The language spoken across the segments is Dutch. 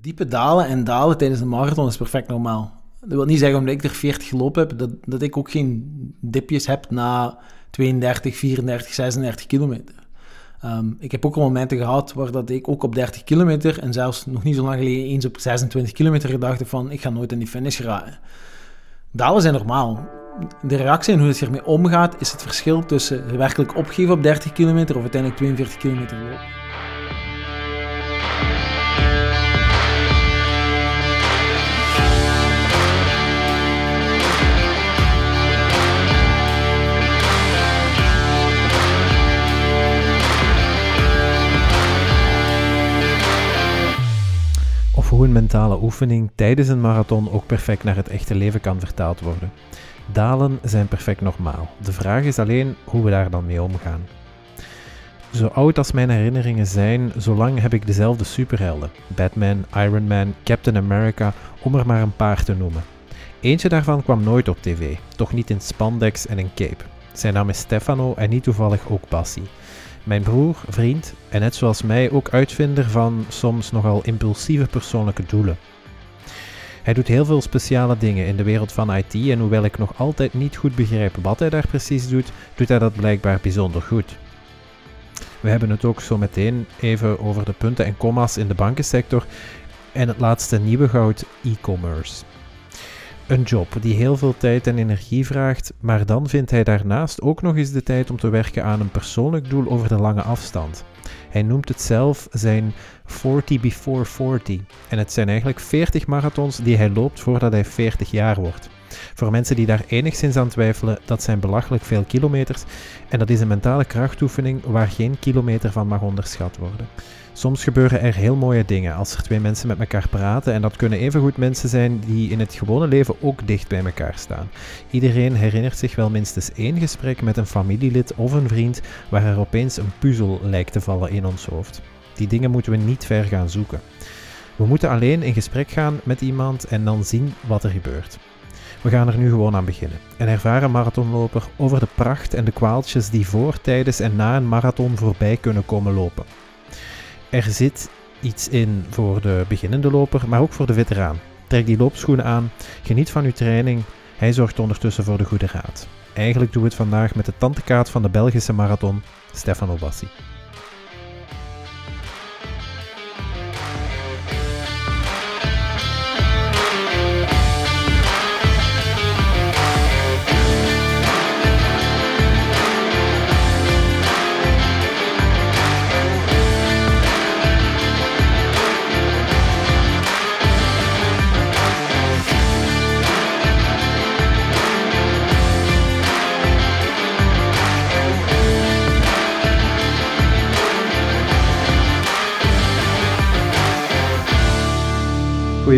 Diepe dalen en dalen tijdens een marathon is perfect normaal. Dat wil niet zeggen omdat ik er 40 gelopen heb, dat, dat ik ook geen dipjes heb na 32, 34, 36 kilometer. Ehm, ik heb ook al momenten gehad waar dat ik ook op 30 kilometer en zelfs nog niet zo lang geleden eens op 26 kilometer gedacht van ik ga nooit in die finish geraken. Dalen zijn normaal. De reactie en hoe het hiermee omgaat is het verschil tussen werkelijk opgeven op 30 kilometer of uiteindelijk 42 kilometer lopen. Hoe een mentale oefening tijdens een marathon ook perfect naar het echte leven kan vertaald worden. Dalen zijn perfect normaal. De vraag is alleen hoe we daar dan mee omgaan. Zo oud als mijn herinneringen zijn, zo lang heb ik dezelfde superhelden: Batman, Iron Man, Captain America, om er maar een paar te noemen. Eentje daarvan kwam nooit op tv, toch niet in spandex en een cape. Zijn naam is Stefano en niet toevallig ook Bassi. Mijn broer, vriend en net zoals mij ook uitvinder van soms nogal impulsieve persoonlijke doelen. Hij doet heel veel speciale dingen in de wereld van IT en hoewel ik nog altijd niet goed begrijp wat hij daar precies doet, doet hij dat blijkbaar bijzonder goed. We hebben het ook zo meteen even over de punten en comma's in de bankensector en het laatste nieuwe goud e-commerce. Een job die heel veel tijd en energie vraagt, maar dan vindt hij daarnaast ook nog eens de tijd om te werken aan een persoonlijk doel over de lange afstand. Hij noemt het zelf zijn 40 before 40 en het zijn eigenlijk 40 marathons die hij loopt voordat hij 40 jaar wordt. Voor mensen die daar enigszins aan twijfelen, dat zijn belachelijk veel kilometers en dat is een mentale krachtoefening waar geen kilometer van mag onderschat worden. Soms gebeuren er heel mooie dingen als er twee mensen met elkaar praten en dat kunnen evengoed mensen zijn die in het gewone leven ook dicht bij elkaar staan. Iedereen herinnert zich wel minstens één gesprek met een familielid of een vriend waar er opeens een puzzel lijkt te vallen in ons hoofd. Die dingen moeten we niet ver gaan zoeken. We moeten alleen in gesprek gaan met iemand en dan zien wat er gebeurt. We gaan er nu gewoon aan beginnen. Een ervaren marathonloper over de pracht en de kwaaltjes die voor, tijdens en na een marathon voorbij kunnen komen lopen. Er zit iets in voor de beginnende loper, maar ook voor de veteraan. Trek die loopschoenen aan, geniet van uw training. Hij zorgt ondertussen voor de goede raad. Eigenlijk doen we het vandaag met de tantekaart van de Belgische marathon, Stefano Bassi.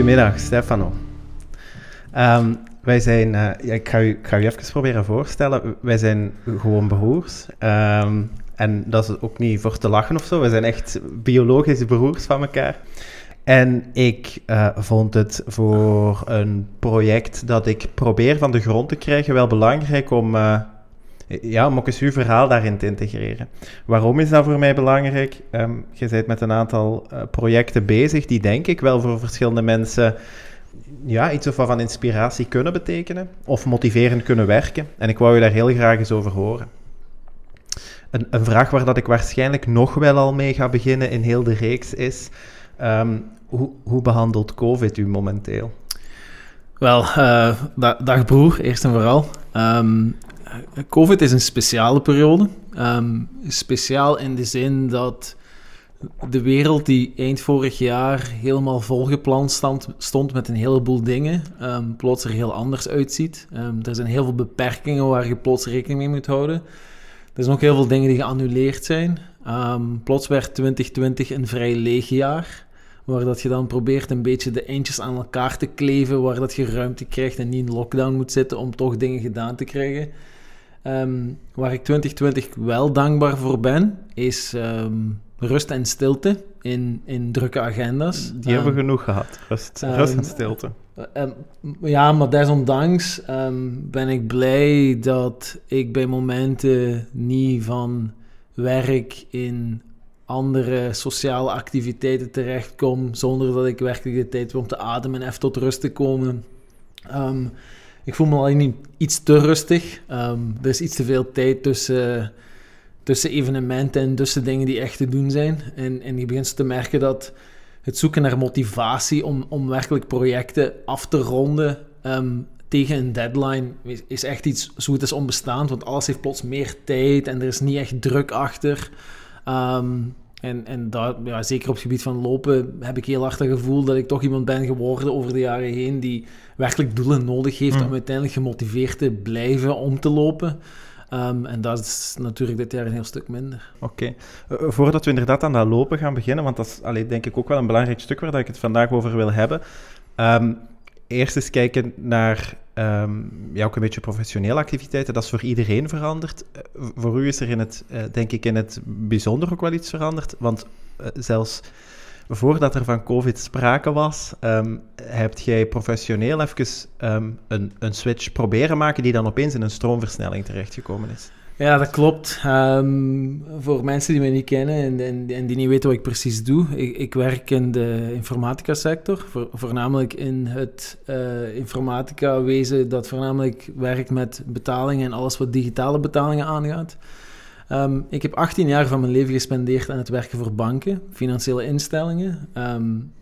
Goedemiddag, Stefano. Um, wij zijn, ja, ik, ga u, ik ga u even proberen voorstellen. Wij zijn gewoon broers. Um, en dat is ook niet voor te lachen of zo. We zijn echt biologische broers van elkaar. En ik uh, vond het voor een project dat ik probeer van de grond te krijgen wel belangrijk om, uh, ja, om ook eens uw verhaal daarin te integreren. Waarom is dat voor mij belangrijk? Um, je bent met een aantal uh, projecten bezig die denk ik wel voor verschillende mensen ja, iets of wat van inspiratie kunnen betekenen of motiverend kunnen werken. En ik wou je daar heel graag eens over horen. Een, een vraag waar dat ik waarschijnlijk nog wel al mee ga beginnen in heel de reeks is... Um, hoe, hoe behandelt COVID u momenteel? Wel, uh, dag broer, eerst en vooral. Um, COVID is een speciale periode. Um, speciaal in de zin dat de wereld die eind vorig jaar helemaal volgepland stond, stond met een heleboel dingen, um, plots er heel anders uitziet. Um, er zijn heel veel beperkingen waar je plots rekening mee moet houden. Er zijn ook heel veel dingen die geannuleerd zijn. plots werd 2020 een vrij leeg jaar waar dat je dan probeert een beetje de eindjes aan elkaar te kleven, waar dat je ruimte krijgt en niet in lockdown moet zitten om toch dingen gedaan te krijgen. Um, waar ik 2020 wel dankbaar voor ben, is um, rust en stilte in, in drukke agenda's. Die um, hebben we genoeg gehad, rust, rust en stilte. ja, maar desondanks ben ik blij dat ik bij momenten niet van werk in andere sociale activiteiten terechtkom, zonder dat ik werkelijk de tijd heb om te ademen en even tot rust te komen. Ehm, ik voel me alleen iets te rustig. Um, er is iets te veel tijd tussen, tussen evenementen en tussen dingen die echt te doen zijn. En, en je begint te merken dat het zoeken naar motivatie om, om werkelijk projecten af te ronden ehm, tegen een deadline is echt iets zo het is onbestaand. Want alles heeft plots meer tijd en er is niet echt druk achter. Um, en, en daar, ja, zeker op het gebied van lopen heb ik heel hard het gevoel dat ik toch iemand ben geworden over de jaren heen die werkelijk doelen nodig heeft mm. om uiteindelijk gemotiveerd te blijven om te lopen. Um, en dat is natuurlijk dit jaar een heel stuk minder. Oké. Okay. Uh, eh, voordat we inderdaad aan dat lopen gaan beginnen, want dat is allee, denk ik ook wel een belangrijk stuk waar ik het vandaag over wil hebben. Um, eerst eens kijken naar um, ja, ook een beetje professionele activiteiten. Dat is voor iedereen veranderd. Uh, voor u is er in het, uh, denk ik, in het bijzonder ook wel iets veranderd. Want uh, zelfs voordat er van COVID sprake was, um, hebt jij professioneel even um, een, een switch proberen maken die dan opeens in een stroomversnelling terechtgekomen is. Ja, dat klopt. Um, voor mensen die mij niet kennen en, en, en, die niet weten wat ik precies doe, ik, ik werk in de informatica sector, voor, voornamelijk in het uh, informatica wezen dat voornamelijk werkt met betalingen en alles wat digitale betalingen aangaat. Um, ik heb 18 jaar van mijn leven gespendeerd aan het werken voor banken, financiële instellingen, um,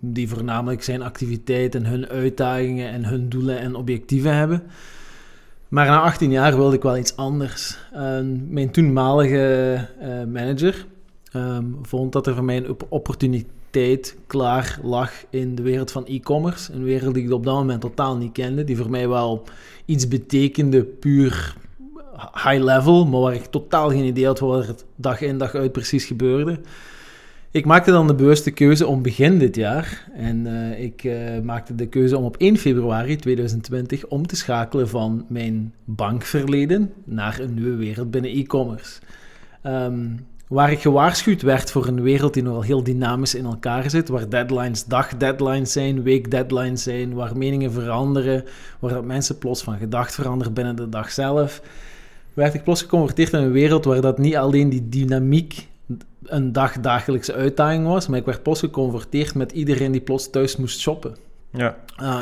die voornamelijk zijn activiteiten, hun uitdagingen en hun doelen en objectieven hebben. Maar na 18 jaar wilde ik wel iets anders. mijn toenmalige uh, manager um, vond dat er voor mij een opportuniteit klaar lag in de wereld van e-commerce. Een wereld die ik op dat moment totaal niet kende, die voor mij wel iets betekende, puur high level, maar waar ik totaal geen idee had wat er dag in dag uit precies gebeurde. Ik maakte dan de bewuste keuze om begin dit jaar. En uh, ik uh, maakte de keuze om op 1 februari 2020 om te schakelen van mijn bankverleden naar een nieuwe wereld binnen e-commerce. Um, waar ik gewaarschuwd werd voor een wereld die nogal heel dynamisch in elkaar zit, waar deadlines dagdeadlines zijn, weekdeadlines zijn, waar meningen veranderen, waar dat mensen plots van gedacht veranderen binnen de dag zelf, werd ik plots geconverteerd in een wereld waar dat niet alleen die dynamiek een dag dagelijkse uitdaging was, maar ik werd plots geconfronteerd met iedereen die plots thuis moest shoppen. Ja, uh,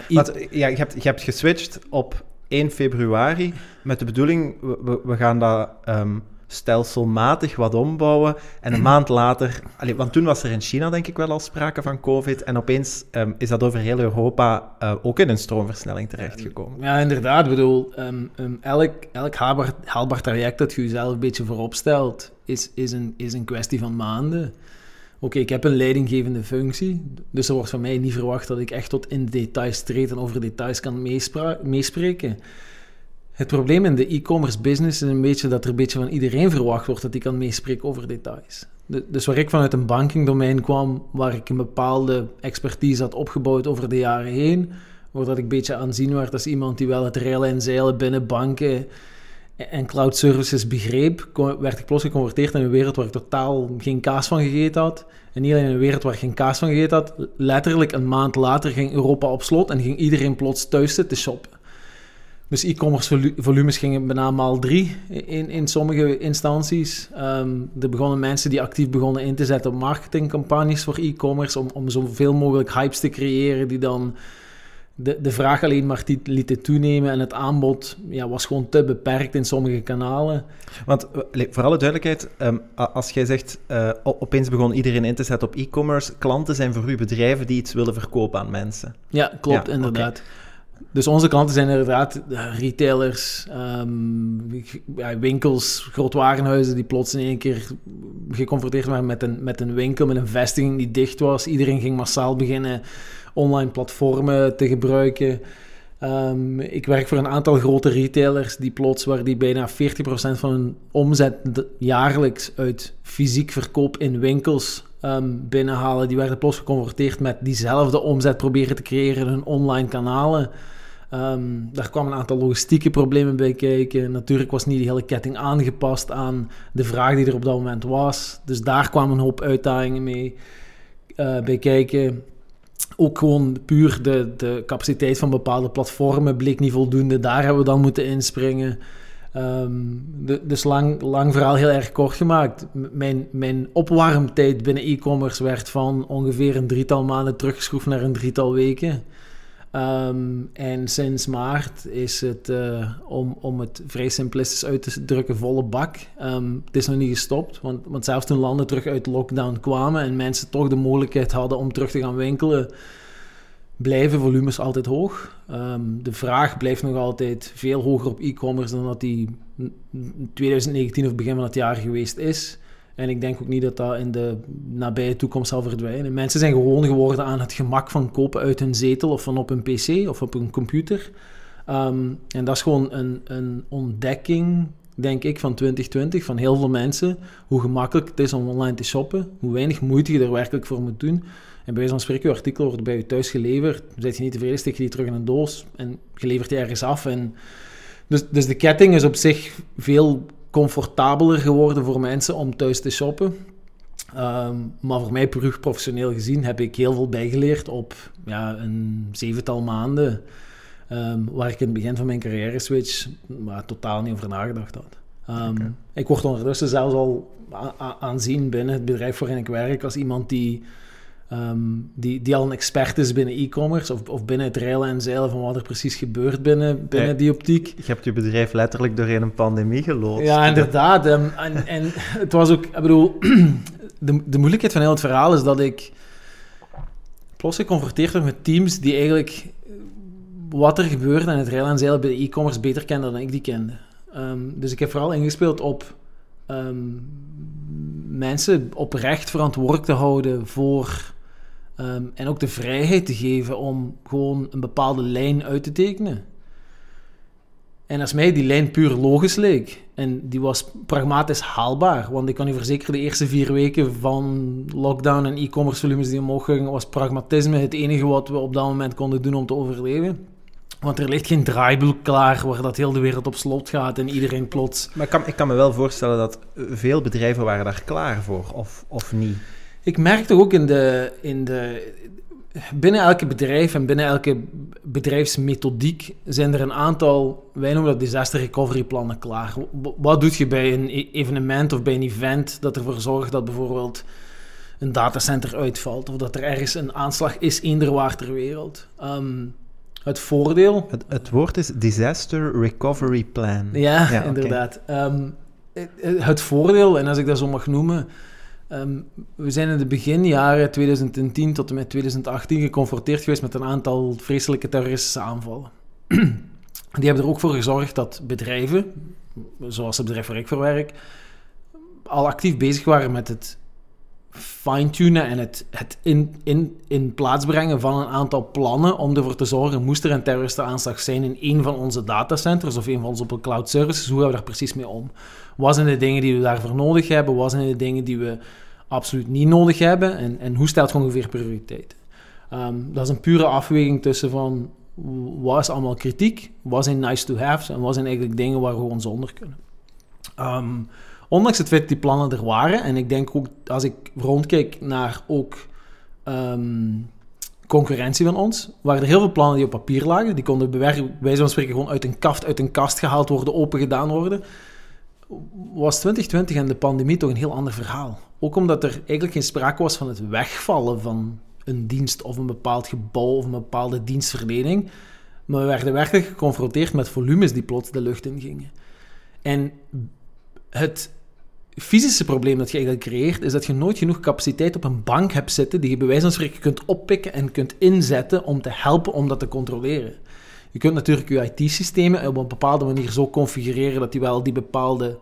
ja je, hebt, je hebt geswitcht op 1 februari met de bedoeling, we, we gaan dat um, stelselmatig wat ombouwen. En een maand later, allee, want toen was er in China denk ik wel al sprake van COVID. En opeens um, is dat over heel Europa uh, ook in een stroomversnelling terechtgekomen. Ja, inderdaad. Ik bedoel, um, um, elk, elk haalbaar, haalbaar, traject dat je jezelf een beetje voorop stelt, is, is, een, is een kwestie van maanden. Oké, okay, ik heb een leidinggevende functie, dus er wordt van mij niet verwacht dat ik echt tot in de details treed en over details kan meespreken. Het probleem in de e-commerce business is een beetje dat er een beetje van iedereen verwacht wordt dat hij kan meespreken over details. dus waar ik vanuit een bankingdomein kwam, waar ik een bepaalde expertise had opgebouwd over de jaren heen, waar dat ik een beetje aanzien werd als iemand die wel het reilen en zeilen binnen banken en cloud services begreep, werd ik plots geconverteerd in een wereld waar ik totaal geen kaas van gegeten had. En niet alleen in een wereld waar ik geen kaas van gegeten had, letterlijk een maand later ging Europa op slot en ging iedereen plots thuis zitten shoppen. Dus e-commerce volumes gingen bijna maal drie in, in sommige instanties. Um, er begonnen mensen die actief begonnen in te zetten op marketingcampagnes voor e-commerce om, om zoveel mogelijk hypes te creëren die dan de, de vraag alleen maar lieten toenemen en het aanbod ja, was gewoon te beperkt in sommige kanalen. Want eh, voor alle duidelijkheid, um, als jij zegt uh, opeens begon iedereen in te zetten op e-commerce, klanten zijn voor u bedrijven die iets willen verkopen aan mensen. Ja, klopt, inderdaad. Dus onze klanten zijn inderdaad retailers, um, winkels, grootwarenhuizen die plots in één keer geconfronteerd waren met een, met een winkel, met een vestiging die dicht was. Iedereen ging massaal beginnen online platformen te gebruiken. Um, ik werk voor een aantal grote retailers die plots, waar die bijna 40% van hun omzet jaarlijks uit fysiek verkoop in winkels um, binnenhalen. Die werden plots geconfronteerd met diezelfde omzet proberen te creëren in hun online kanalen. Um, daar kwamen een aantal logistieke problemen bij kijken. Natuurlijk was niet die hele ketting aangepast aan de vraag die er op dat moment was. Dus daar kwamen een hoop uitdagingen mee uh, bij kijken. Ook gewoon puur de, de capaciteit van bepaalde platformen bleek niet voldoende. Daar hebben we dan moeten inspringen. Ehm, de, dus lang, lang verhaal heel erg kort gemaakt. Mijn, mijn opwarmtijd binnen e-commerce werd van ongeveer een drietal maanden teruggeschroefd naar een drietal weken. Ehm, en sinds maart is het, eh, om, om het vrij simplistisch uit te drukken, volle bak. Ehm, het is nog niet gestopt, want, want zelfs toen landen terug uit lockdown kwamen en mensen toch de mogelijkheid hadden om terug te gaan winkelen, blijven volumes altijd hoog. Ehm, de vraag blijft nog altijd veel hoger op e-commerce dan dat die in 2019 of begin van het jaar geweest is. En ik denk ook niet dat dat in de nabije toekomst zal verdwijnen. Mensen zijn gewoon geworden aan het gemak van kopen uit hun zetel of van op een pc of op een computer. Ehm, en dat is gewoon een, een ontdekking, denk ik, van 2020 van heel veel mensen. Hoe gemakkelijk het is om online te shoppen, hoe weinig moeite je er werkelijk voor moet doen. En bij wijze van spreken, je artikel wordt bij je thuis geleverd. Zet je niet tevreden, steek je die terug in een doos en je levert die ergens af. En dus, dus de ketting is op zich veel comfortabeler geworden voor mensen om thuis te shoppen. Ehm, maar voor mij, puur professioneel gezien, heb ik heel veel bijgeleerd op ja, een zevental maanden. ehm, waar ik in het begin van mijn carrière switch maar, totaal niet over nagedacht had. Ehm. Ik word ondertussen zelfs al aanzien binnen het bedrijf waarin ik werk als iemand die, ehm, die, die al een expert is binnen e-commerce of, of binnen het reilen en zeilen van wat er precies gebeurt binnen, binnen Ja. die optiek. Je hebt je bedrijf letterlijk doorheen een pandemie geloodst. Ja, inderdaad. ehm, en, en het was ook, ik bedoel, de, de moeilijkheid van heel het verhaal is dat ik plots geconfronteerd werd met teams die eigenlijk wat er gebeurde in het rijden en zeilen bij de e-commerce beter kenden dan ik die kende. Ehm, dus ik heb vooral ingespeeld op mensen oprecht verantwoordelijk te houden voor ehm, en ook de vrijheid te geven om gewoon een bepaalde lijn uit te tekenen. En als mij die lijn puur logisch leek, en die was pragmatisch haalbaar, want ik kan u verzekeren, de eerste vier weken van lockdown en e-commerce volumes die omhoog gingen, was pragmatisme het enige wat we op dat moment konden doen om te overleven. Want er ligt geen draaiboek klaar waar dat heel de wereld op slot gaat en iedereen plots... Maar ik kan, ik kan me wel voorstellen dat veel bedrijven waren daar klaar voor, of, of niet. Ik merk toch ook in de, in de... Binnen elke bedrijf en binnen elke bedrijfsmethodiek zijn er een aantal, wij noemen dat disaster recovery plannen klaar. Wat doe je bij een e- evenement of bij een event dat ervoor zorgt dat bijvoorbeeld een datacenter uitvalt of dat er ergens een aanslag is eender ter wereld? Ehm, het voordeel Het, het woord is Disaster Recovery Plan. ja, inderdaad. Ehm, het- het voordeel, en als ik dat zo mag noemen, ehm, we zijn in de beginjaren 2010 tot en met 2018 geconfronteerd geweest met een aantal vreselijke terroristische aanvallen. Die hebben er ook voor gezorgd dat bedrijven, zoals het bedrijf waar ik voor werk, al actief bezig waren met het fine-tunen en het, het in, in, in plaats brengen van een aantal plannen om ervoor te zorgen, moest er een terroristenaanslag zijn in een van onze datacenters of een van onze cloud services, hoe gaan we daar precies mee om? Wat zijn de dingen die we daarvoor nodig hebben? Wat zijn de dingen die we absoluut niet nodig hebben? En, en hoe stelt je ongeveer prioriteit? Ehm, dat is een pure afweging tussen van wat is allemaal kritiek, wat zijn nice to have's en wat zijn eigenlijk dingen waar we gewoon zonder kunnen. Ehm, ondanks het feit dat die plannen er waren, en ik denk ook als ik rondkijk naar ook ehm, concurrentie van ons, waren er heel veel plannen die op papier lagen. Die konden bij wijze van spreken gewoon uit een kaft, uit een kast gehaald worden, open gedaan worden. Was 2020 en de pandemie toch een heel ander verhaal. Ook omdat er eigenlijk geen sprake was van het wegvallen van een dienst of een bepaald gebouw of een bepaalde dienstverlening. Maar we werden werkelijk geconfronteerd met volumes die plots de lucht in gingen. En het fysische probleem dat je eigenlijk creëert, is dat je nooit genoeg capaciteit op een bank hebt zitten die je bij wijze van spreken kunt oppikken en kunt inzetten om te helpen om dat te controleren. Je kunt natuurlijk je IT-systemen op een bepaalde manier zo configureren dat die wel die bepaalde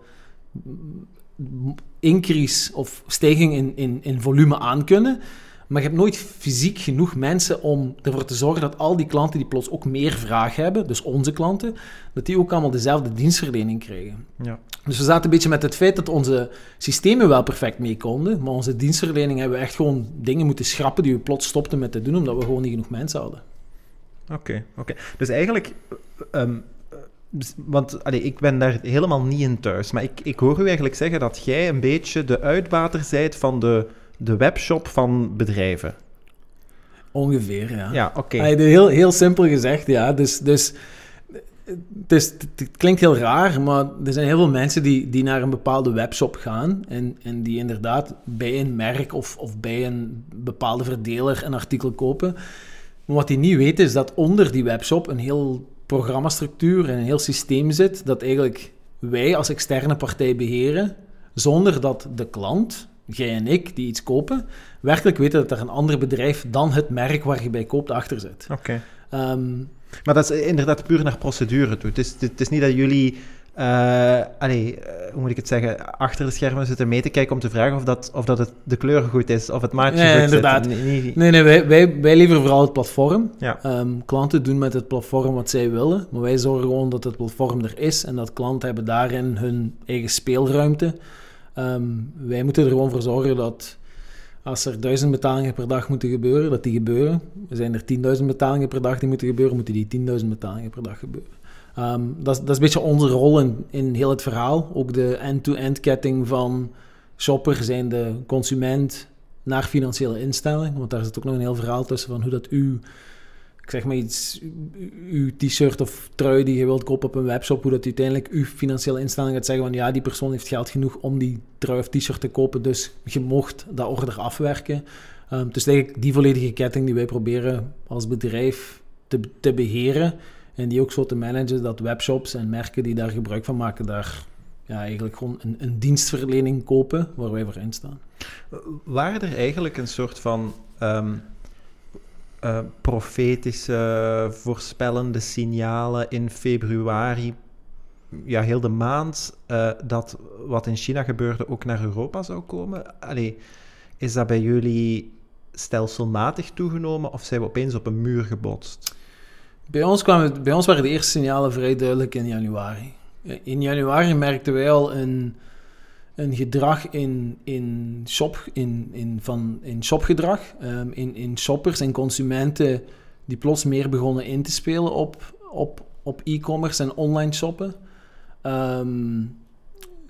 increase of stijging in, in, in volume aankunnen. Maar je hebt nooit fysiek genoeg mensen om ervoor te zorgen dat al die klanten die plots ook meer vraag hebben, dus onze klanten, dat die ook allemaal dezelfde dienstverlening krijgen. Ja. Dus we zaten een beetje met het feit dat onze systemen wel perfect mee konden, maar onze dienstverlening hebben we echt gewoon dingen moeten schrappen die we plots stopten met te doen, omdat we gewoon niet genoeg mensen hadden. Oké, oké. Dus eigenlijk, ehm, eh, dus- want allee, ik ben daar helemaal niet in thuis, maar ik, ik hoor u eigenlijk zeggen dat jij een beetje de uitbater zijt van de, de webshop van bedrijven. Ongeveer, ja. Ja, oké. Heel, heel simpel gezegd, ja. Dus, dus het, is, het, klinkt heel raar, maar er zijn heel veel mensen die, die naar een bepaalde webshop gaan en, en die inderdaad bij een merk of, of bij een bepaalde verdeler een artikel kopen. Maar wat die niet weten is dat onder die webshop een heel programmastructuur en een heel systeem zit dat eigenlijk wij als externe partij beheren, zonder dat de klant, jij en ik, die iets kopen, werkelijk weten dat er een ander bedrijf dan het merk waar je bij koopt achter zit. Oké. Ehm, maar dat is inderdaad puur naar procedure toe. Het is, het is niet dat jullie, uh, allee, eh, hoe moet ik het zeggen, achter de schermen zitten mee te kijken om te vragen of, dat, of dat het, de kleur goed is, of het maatje nee, goed inderdaad. zit. Nee, nee, nee wij, wij, wij leveren vooral het platform. Ja. Ehm, klanten doen met het platform wat zij willen, maar wij zorgen gewoon dat het platform er is en dat klanten hebben daarin hun eigen speelruimte. Um, wij moeten er gewoon voor zorgen dat als er duizend betalingen per dag moeten gebeuren, dat die gebeuren. Zijn er 10.000 betalingen per dag die moeten gebeuren, moeten die 10.000 betalingen per dag gebeuren. Um, dat, dat, is een beetje onze rol in, in heel het verhaal. Ook de end-to-end ketting van shopper zijn de consument naar financiële instelling. Want daar zit ook nog een heel verhaal tussen van hoe dat u ik zeg maar iets, uw t-shirt of trui die je wilt kopen op een webshop, hoe dat uiteindelijk uw financiële instelling gaat zeggen van ja, die persoon heeft geld genoeg om die trui of t-shirt te kopen, dus je mocht dat order afwerken. Um, dus eigenlijk die volledige ketting die wij proberen als bedrijf te, te beheren en die ook zo te managen dat webshops en merken die daar gebruik van maken, daar ja, eigenlijk gewoon een, een dienstverlening kopen waar wij voor in staan. Waren er eigenlijk een soort van ehm, uh, profetische, voorspellende signalen in februari, ja, heel de maand, uh, dat wat in China gebeurde ook naar Europa zou komen? Allee, is dat bij jullie stelselmatig toegenomen of zijn we opeens op een muur gebotst? Bij ons, kwamen, bij ons waren de eerste signalen vrij duidelijk in januari. In januari merkten wij al een een gedrag in, in, shop, in, in, van, in shopgedrag, um, in, in shoppers en consumenten die plots meer begonnen in te spelen op, op, op e-commerce en online shoppen. Um,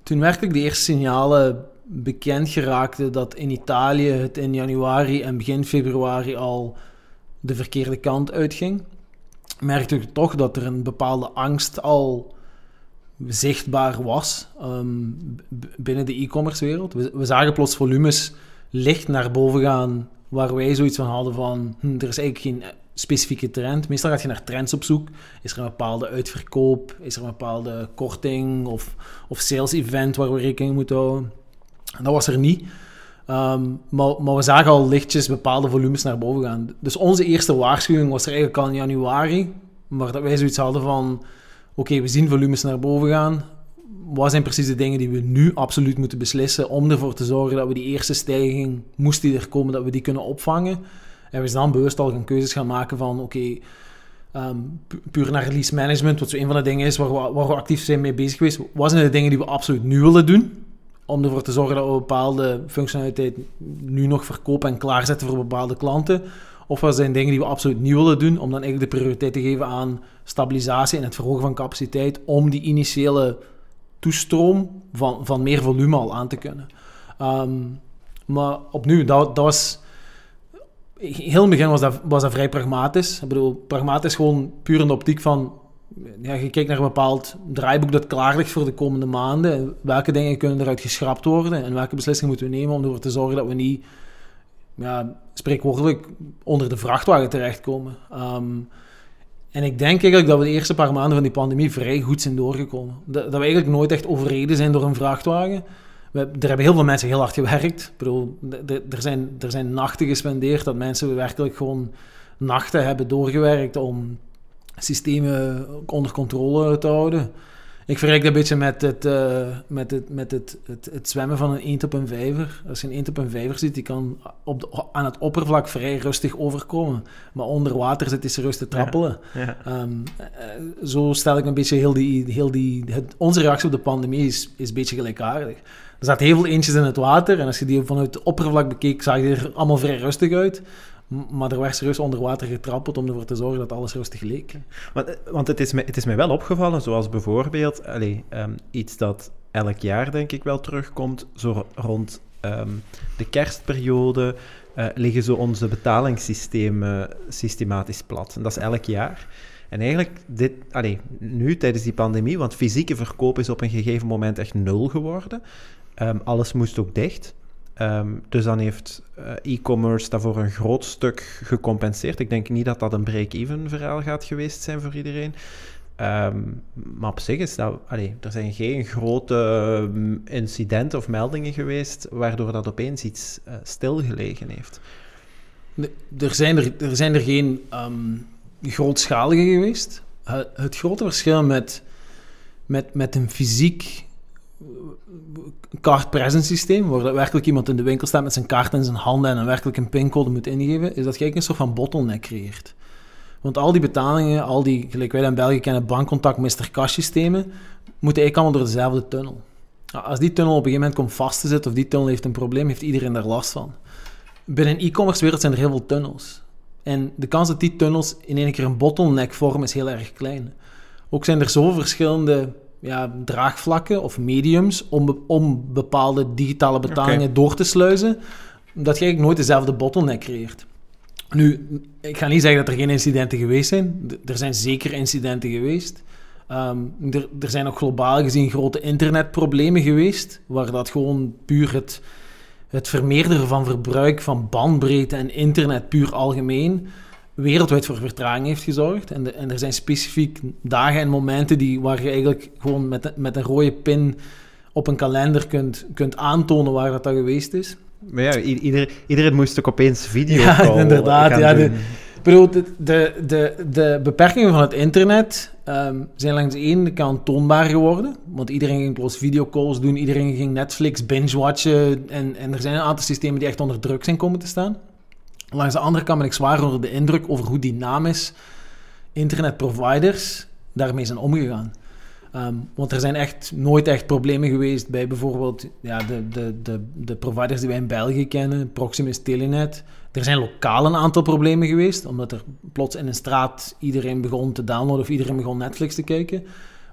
toen werkelijk de eerste signalen bekend geraakten dat in Italië het in januari en begin februari al de verkeerde kant uitging, merkte ik toch dat er een bepaalde angst al zichtbaar was ehm, binnen de e-commerce wereld. We, we, zagen plots volumes licht naar boven gaan, waar wij zoiets van hadden van, hm, er is eigenlijk geen specifieke trend. Meestal ga je naar trends op zoek. Is er een bepaalde uitverkoop? Is er een bepaalde korting of, of sales event waar we rekening moeten houden? En dat was er niet. Ehm, maar, maar, we zagen al lichtjes bepaalde volumes naar boven gaan. Dus onze eerste waarschuwing was er eigenlijk al in januari. Maar dat wij zoiets hadden van oké, we zien volumes naar boven gaan. Wat zijn precies de dingen die we nu absoluut moeten beslissen om ervoor te zorgen dat we die eerste stijging, moest die er komen, dat we die kunnen opvangen? En we zijn dan bewust al gaan keuzes gaan maken van, oké, ehm, puur naar release management, wat zo een van de dingen is waar we, waar we actief zijn mee bezig geweest. Wat zijn de dingen die we absoluut nu willen doen? Om ervoor te zorgen dat we bepaalde functionaliteit nu nog verkopen en klaarzetten voor bepaalde klanten. Of wat zijn dingen die we absoluut niet willen doen, om dan eigenlijk de prioriteit te geven aan stabilisatie en het verhogen van capaciteit, om die initiële toestroom van, van meer volume al aan te kunnen. Um, maar opnieuw, dat, dat was... Heel in het begin was dat, was dat vrij pragmatisch. Ik bedoel, pragmatisch gewoon puur in de optiek van... Ja, je kijkt naar een bepaald draaiboek dat klaar ligt voor de komende maanden. Welke dingen kunnen eruit geschrapt worden en welke beslissingen moeten we nemen om ervoor te zorgen dat we niet ja, spreekwoordelijk onder de vrachtwagen terechtkomen. Um, en ik denk eigenlijk dat we de eerste paar maanden van die pandemie vrij goed zijn doorgekomen. Dat, we eigenlijk nooit echt overreden zijn door een vrachtwagen. We, er hebben heel veel mensen heel hard gewerkt. Ik bedoel, er zijn, er zijn nachten gespendeerd dat mensen werkelijk gewoon nachten hebben doorgewerkt om systemen onder controle te houden. Ik vergelijk dat een beetje met het, uh, met het, met het, het, het, zwemmen van een eend op een vijver. Als je een eend op een vijver ziet, die kan op de, aan het oppervlak vrij rustig overkomen. Maar onder water zit hij rustig te trappelen. Ja, ja. Um, uh, zo stel ik een beetje heel die... Heel die het, onze reactie op de pandemie is, is een beetje gelijkaardig. Er zaten heel veel eentjes in het water. En als je die vanuit het oppervlak bekeek, zag die er allemaal vrij rustig uit. Maar er werd serieus onder water getrappeld om ervoor te zorgen dat alles rustig leek. Want, eh, want het, is mij, het is mij wel opgevallen, zoals bijvoorbeeld allez, um, iets dat elk jaar denk ik wel terugkomt, zo rond um, de kerstperiode uh, liggen zo onze betalingssystemen systematisch plat. En dat is elk jaar. En eigenlijk, dit, allee, nu tijdens die pandemie, want fysieke verkoop is op een gegeven moment echt nul geworden. Ehm, alles moest ook dicht. Ehm, dus dan heeft eh, e-commerce daarvoor een groot stuk gecompenseerd. Ik denk niet dat dat een break-even verhaal gaat geweest zijn voor iedereen. Ehm, maar op zich is dat... Allee, er zijn geen grote mm, incidenten of meldingen geweest waardoor dat opeens iets uh, stilgelegen heeft. Er zijn er, er, zijn er geen um, grootschalige geweest. Het grote verschil met, met, met een fysiek card present systeem, waar werkelijk iemand in de winkel staat met zijn kaart in zijn handen en een werkelijk een pincode moet ingeven, is dat je een soort van bottleneck creëert. Want al die betalingen, al die, gelijk wij in België kennen, bankcontact, Mr. Cash systemen, moeten eigenlijk allemaal door dezelfde tunnel. Als die tunnel op een gegeven moment komt vast te zitten, of die tunnel heeft een probleem, heeft iedereen daar last van. Binnen e-commerce wereld zijn er heel veel tunnels. En de kans dat die tunnels in één keer een bottleneck vormen is heel erg klein. Ook zijn er zo verschillende ja, draagvlakken of mediums om, om bepaalde digitale betalingen door te sluizen, dat je eigenlijk nooit dezelfde bottleneck creëert. Nu, ik ga niet zeggen dat er geen incidenten geweest zijn. Er zijn zeker incidenten geweest. Ehm, er, er, zijn ook globaal gezien grote internetproblemen geweest, waar dat gewoon puur het, het vermeerderen van verbruik van bandbreedte en internet puur algemeen wereldwijd voor vertraging heeft gezorgd. En, de, en, er zijn specifiek dagen en momenten die, waar je eigenlijk gewoon met, met een rode pin op een kalender kunt, kunt aantonen waar dat, dat geweest is. Maar ja, ieder, iedereen moest ook opeens video Ja, inderdaad. Ja, de, bedoel, de, de, de, de, beperkingen van het internet um, zijn langs de ene kant toonbaar geworden. Want iedereen ging plots videocalls doen, iedereen ging Netflix binge-watchen. En, en er zijn een aantal systemen die echt onder druk zijn komen te staan. Langs de andere kant ben ik zwaar onder de indruk over hoe dynamisch internetproviders daarmee zijn omgegaan. Um, want er zijn echt nooit echt problemen geweest bij bijvoorbeeld ja, de, de, de, de providers die wij in België kennen, Proximus, Telenet. Er zijn lokaal een aantal problemen geweest, omdat er plots in een straat iedereen begon te downloaden of iedereen begon Netflix te kijken.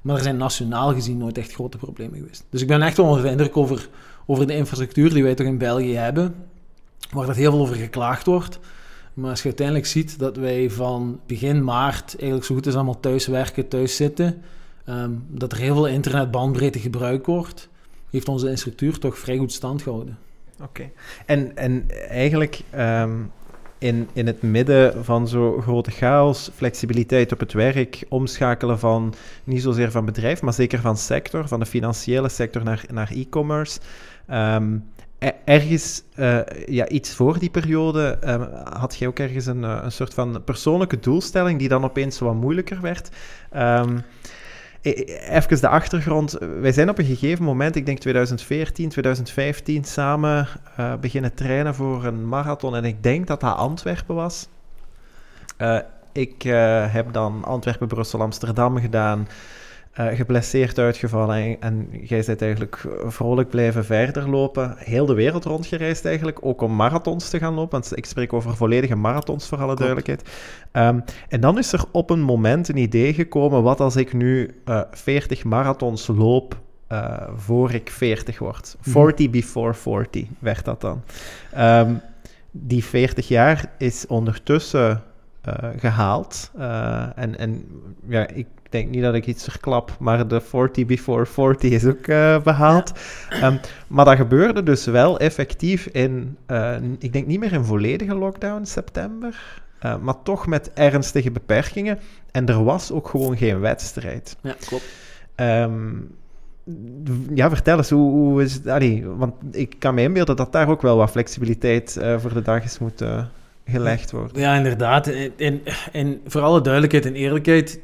Maar er zijn nationaal gezien nooit echt grote problemen geweest. Dus ik ben echt wel onder de indruk over, over de infrastructuur die wij toch in België hebben waar dat heel veel over geklaagd wordt. Maar als je uiteindelijk ziet dat wij van begin maart eigenlijk zo goed als allemaal thuis werken, thuis zitten, ehm, dat er heel veel internetbandbreedte gebruikt wordt, heeft onze instructuur toch vrij goed stand gehouden. Oké. En, en eigenlijk ehm, in, in het midden van zo'n grote chaos, flexibiliteit op het werk, omschakelen van niet zozeer van bedrijf, maar zeker van sector, van de financiële sector naar, naar e-commerce. Um, ergens, uh, ja, iets voor die periode, uh, had jij ook ergens een, uh, een soort van persoonlijke doelstelling die dan opeens wat moeilijker werd. Um, even de achtergrond. Wij zijn op een gegeven moment, ik denk 2014, 2015, samen beginnen trainen voor een marathon. En ik denk dat dat Antwerpen was. ik heb dan Antwerpen, Brussel, Amsterdam gedaan uh, geblesseerd uitgevallen en, en jij bent eigenlijk vrolijk blijven verder lopen. Heel de wereld rondgereisd eigenlijk, ook om marathons te gaan lopen, want ik spreek over volledige marathons voor alle duidelijkheid. Um, en dan is er op een moment een idee gekomen, wat als ik nu uh, 40 marathons loop uh, voor ik 40 word? 40 mm. before 40 werd dat dan. Um, die 40 jaar is ondertussen uh, gehaald. Uh, en, en ja, ik ik denk niet dat ik iets verklap, maar de 40 before 40 is ook uh, behaald. Um, maar dat gebeurde dus wel effectief in, uh, ik denk niet meer in volledige lockdown, september. Uh, maar toch met ernstige beperkingen. En er was ook gewoon geen wedstrijd. Ja, klopt. Um, ja, vertel eens, hoe, hoe is het? Allee, want ik kan me inbeelden dat daar ook wel wat flexibiliteit voor de dag is moeten gelegd worden. Ja, inderdaad. En, en voor alle duidelijkheid en eerlijkheid,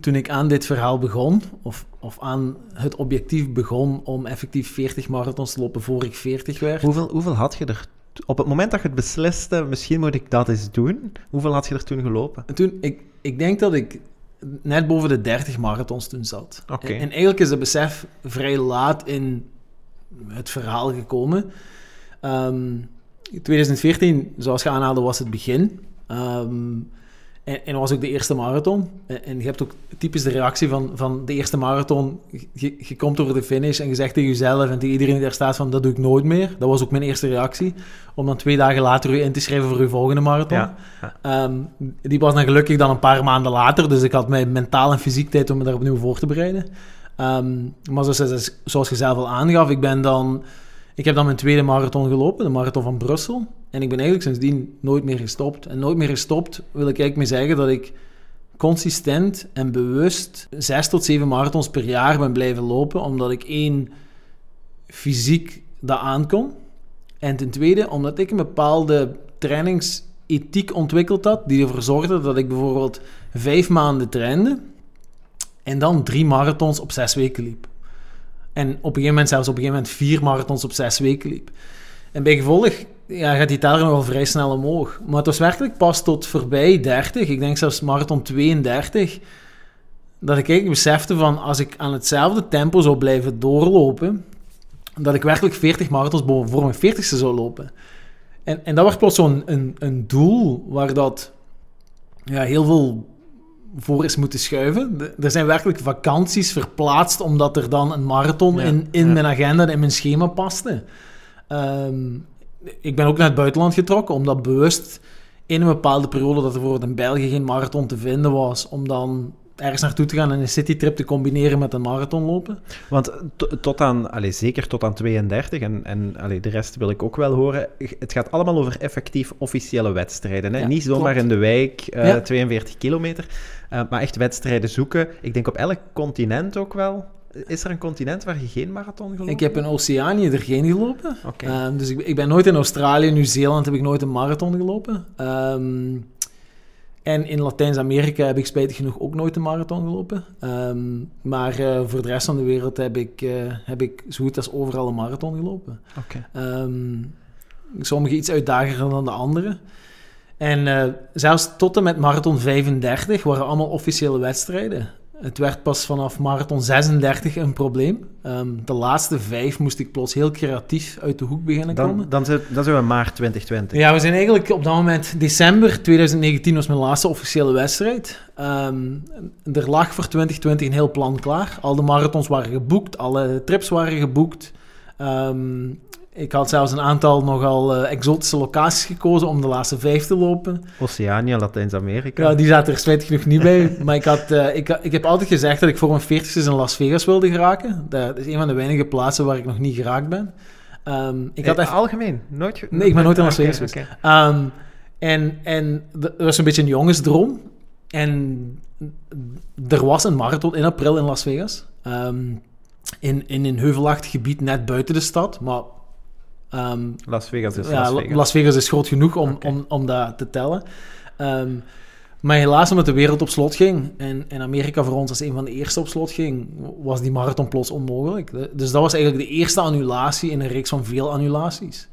toen ik aan dit verhaal begon, of, of aan het objectief begon om effectief 40 marathons te lopen voor ik 40 werd. Hoeveel, hoeveel had je er op het moment dat je het besliste, misschien moet ik dat eens doen, hoeveel had je er toen gelopen? Toen, ik, ik denk dat ik net boven de 30 marathons toen zat. Okay. En, en, eigenlijk is het besef vrij laat in het verhaal gekomen. Um, 2014, zoals je aanhaalde, was het begin. Um, En, en was ook de eerste marathon. En, en je hebt ook typisch de reactie van, van de eerste marathon. Je, je komt over de finish en je zegt tegen jezelf en tegen iedereen die daar staat van dat doe ik nooit meer. Dat was ook mijn eerste reactie. Om dan twee dagen later u in te schrijven voor uw volgende marathon. Ja, ja. Ehm, die was dan gelukkig dan een paar maanden later. Dus ik had mijn mentaal en fysiek tijd om me daar opnieuw voor te bereiden. Ehm, maar zoals, zoals je zelf al aangaf, ik ben dan... Ik heb dan mijn tweede marathon gelopen, de marathon van Brussel. En ik ben eigenlijk sindsdien nooit meer gestopt. En nooit meer gestopt wil ik eigenlijk mee zeggen dat ik consistent en bewust zes tot zeven marathons per jaar ben blijven lopen. Omdat ik één, fysiek dat aankom. En ten tweede, omdat ik een bepaalde trainingsethiek ontwikkeld had, die ervoor zorgde dat ik bijvoorbeeld vijf maanden trainde en dan drie marathons op zes weken liep. En op een gegeven moment zelfs op een gegeven moment vier marathons op zes weken liep. En bij gevolg ja, gaat die teller nog wel vrij snel omhoog. Maar het was werkelijk pas tot voorbij 30, ik denk zelfs marathon 32, dat ik eigenlijk besefte van als ik aan hetzelfde tempo zou blijven doorlopen, dat ik werkelijk 40 marathons voor mijn 40ste zou lopen. En, en dat was plots zo'n een, een doel waar dat ja, heel veel voor is moeten schuiven. De- er zijn werkelijk vakanties verplaatst omdat er dan een marathon Ja, in, in ja. mijn agenda en in mijn schema paste. Ehm, ik ben ook naar het buitenland getrokken, omdat bewust in een bepaalde periode dat er bijvoorbeeld in België geen marathon te vinden was, om dan ergens naartoe te gaan en een citytrip te combineren met een marathon lopen. Want to- tot aan, allee, zeker tot aan 32, en, en allee, de rest wil ik ook wel horen, het gaat allemaal over effectief officiële wedstrijden. Hè? Ja, Niet zomaar klopt. in de wijk, eh, Ja. 42 kilometer, eh, maar echt wedstrijden zoeken. Ik denk op elk continent ook wel. Is er een continent waar je geen marathon geloopt? Ik heb in Oceanië er geen gelopen. Oké. Ehm, dus ik, ik ben nooit in Australië, Nieuw-Zeeland heb ik nooit een marathon gelopen. Ehm, en in Latijns-Amerika heb ik spijtig genoeg ook nooit een marathon gelopen. Ehm, maar eh, voor de rest van de wereld heb ik, eh, heb ik zo goed als overal een marathon gelopen. Ehm, sommige iets uitdagender dan de andere. En eh, zelfs tot en met marathon 35 waren allemaal officiële wedstrijden. Het werd pas vanaf marathon 36 een probleem. Ehm, de laatste vijf moest ik plots heel creatief uit de hoek beginnen komen. Dan, zijn, dan zijn we maart 2020. Ja, we zijn eigenlijk op dat moment... December 2019 was mijn laatste officiële wedstrijd. Ehm, er lag voor 2020 een heel plan klaar. Al de marathons waren geboekt, alle trips waren geboekt. Ehm, ik had zelfs een aantal nogal eh, exotische locaties gekozen om de laatste vijf te lopen. Oceanië, Latijns-Amerika. Ja, die zaten er spijtig genoeg niet bij. Maar ik, had, eh, ik, ik heb altijd gezegd dat ik voor mijn 40 in Las Vegas wilde geraken. Dat is een van de weinige plaatsen waar ik nog niet geraakt ben. Ehm, ik had Eh, echt Algemeen? Nooit ge- Nee, ik ben nooit in Las Oké, Vegas. Ehm, en en dat was een beetje een jongensdroom. En er was een marathon in april in Las Vegas. Ehm, in, in een heuvelachtig gebied net buiten de stad. Maar ehm, Las Vegas is ja, Las Vegas. Las Vegas is groot genoeg om, om, om dat te tellen. Ehm, maar helaas, omdat de wereld op slot ging en, en Amerika voor ons als een van de eerste op slot ging, was die marathon plots onmogelijk. Dus dat was eigenlijk de eerste annulatie in een reeks van veel annulaties.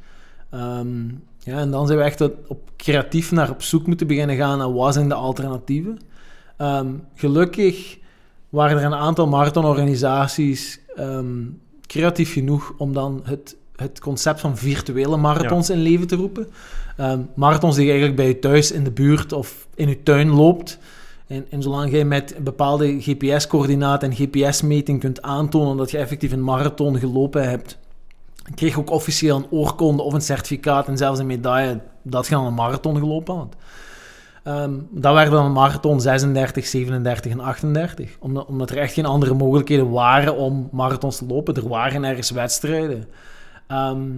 Ehm, ja, en dan zijn we echt op creatief naar op zoek moeten beginnen gaan naar wat zijn de alternatieven. Ehm, gelukkig waren er een aantal marathonorganisaties creatief genoeg om dan het, het concept van virtuele marathons in leven te roepen. Ehm, marathons die je eigenlijk bij je thuis in de buurt of in je tuin loopt. En, en zolang jij met een bepaalde GPS-coördinaat en GPS-meting kunt aantonen dat je effectief een marathon gelopen hebt, kreeg je ook officieel een oorkonde of een certificaat en zelfs een medaille dat je aan een marathon gelopen had. Ehm, dat werden dan marathon 36, 37 en 38. Omdat, omdat er echt geen andere mogelijkheden waren om marathons te lopen. Er waren ergens wedstrijden. Ehm,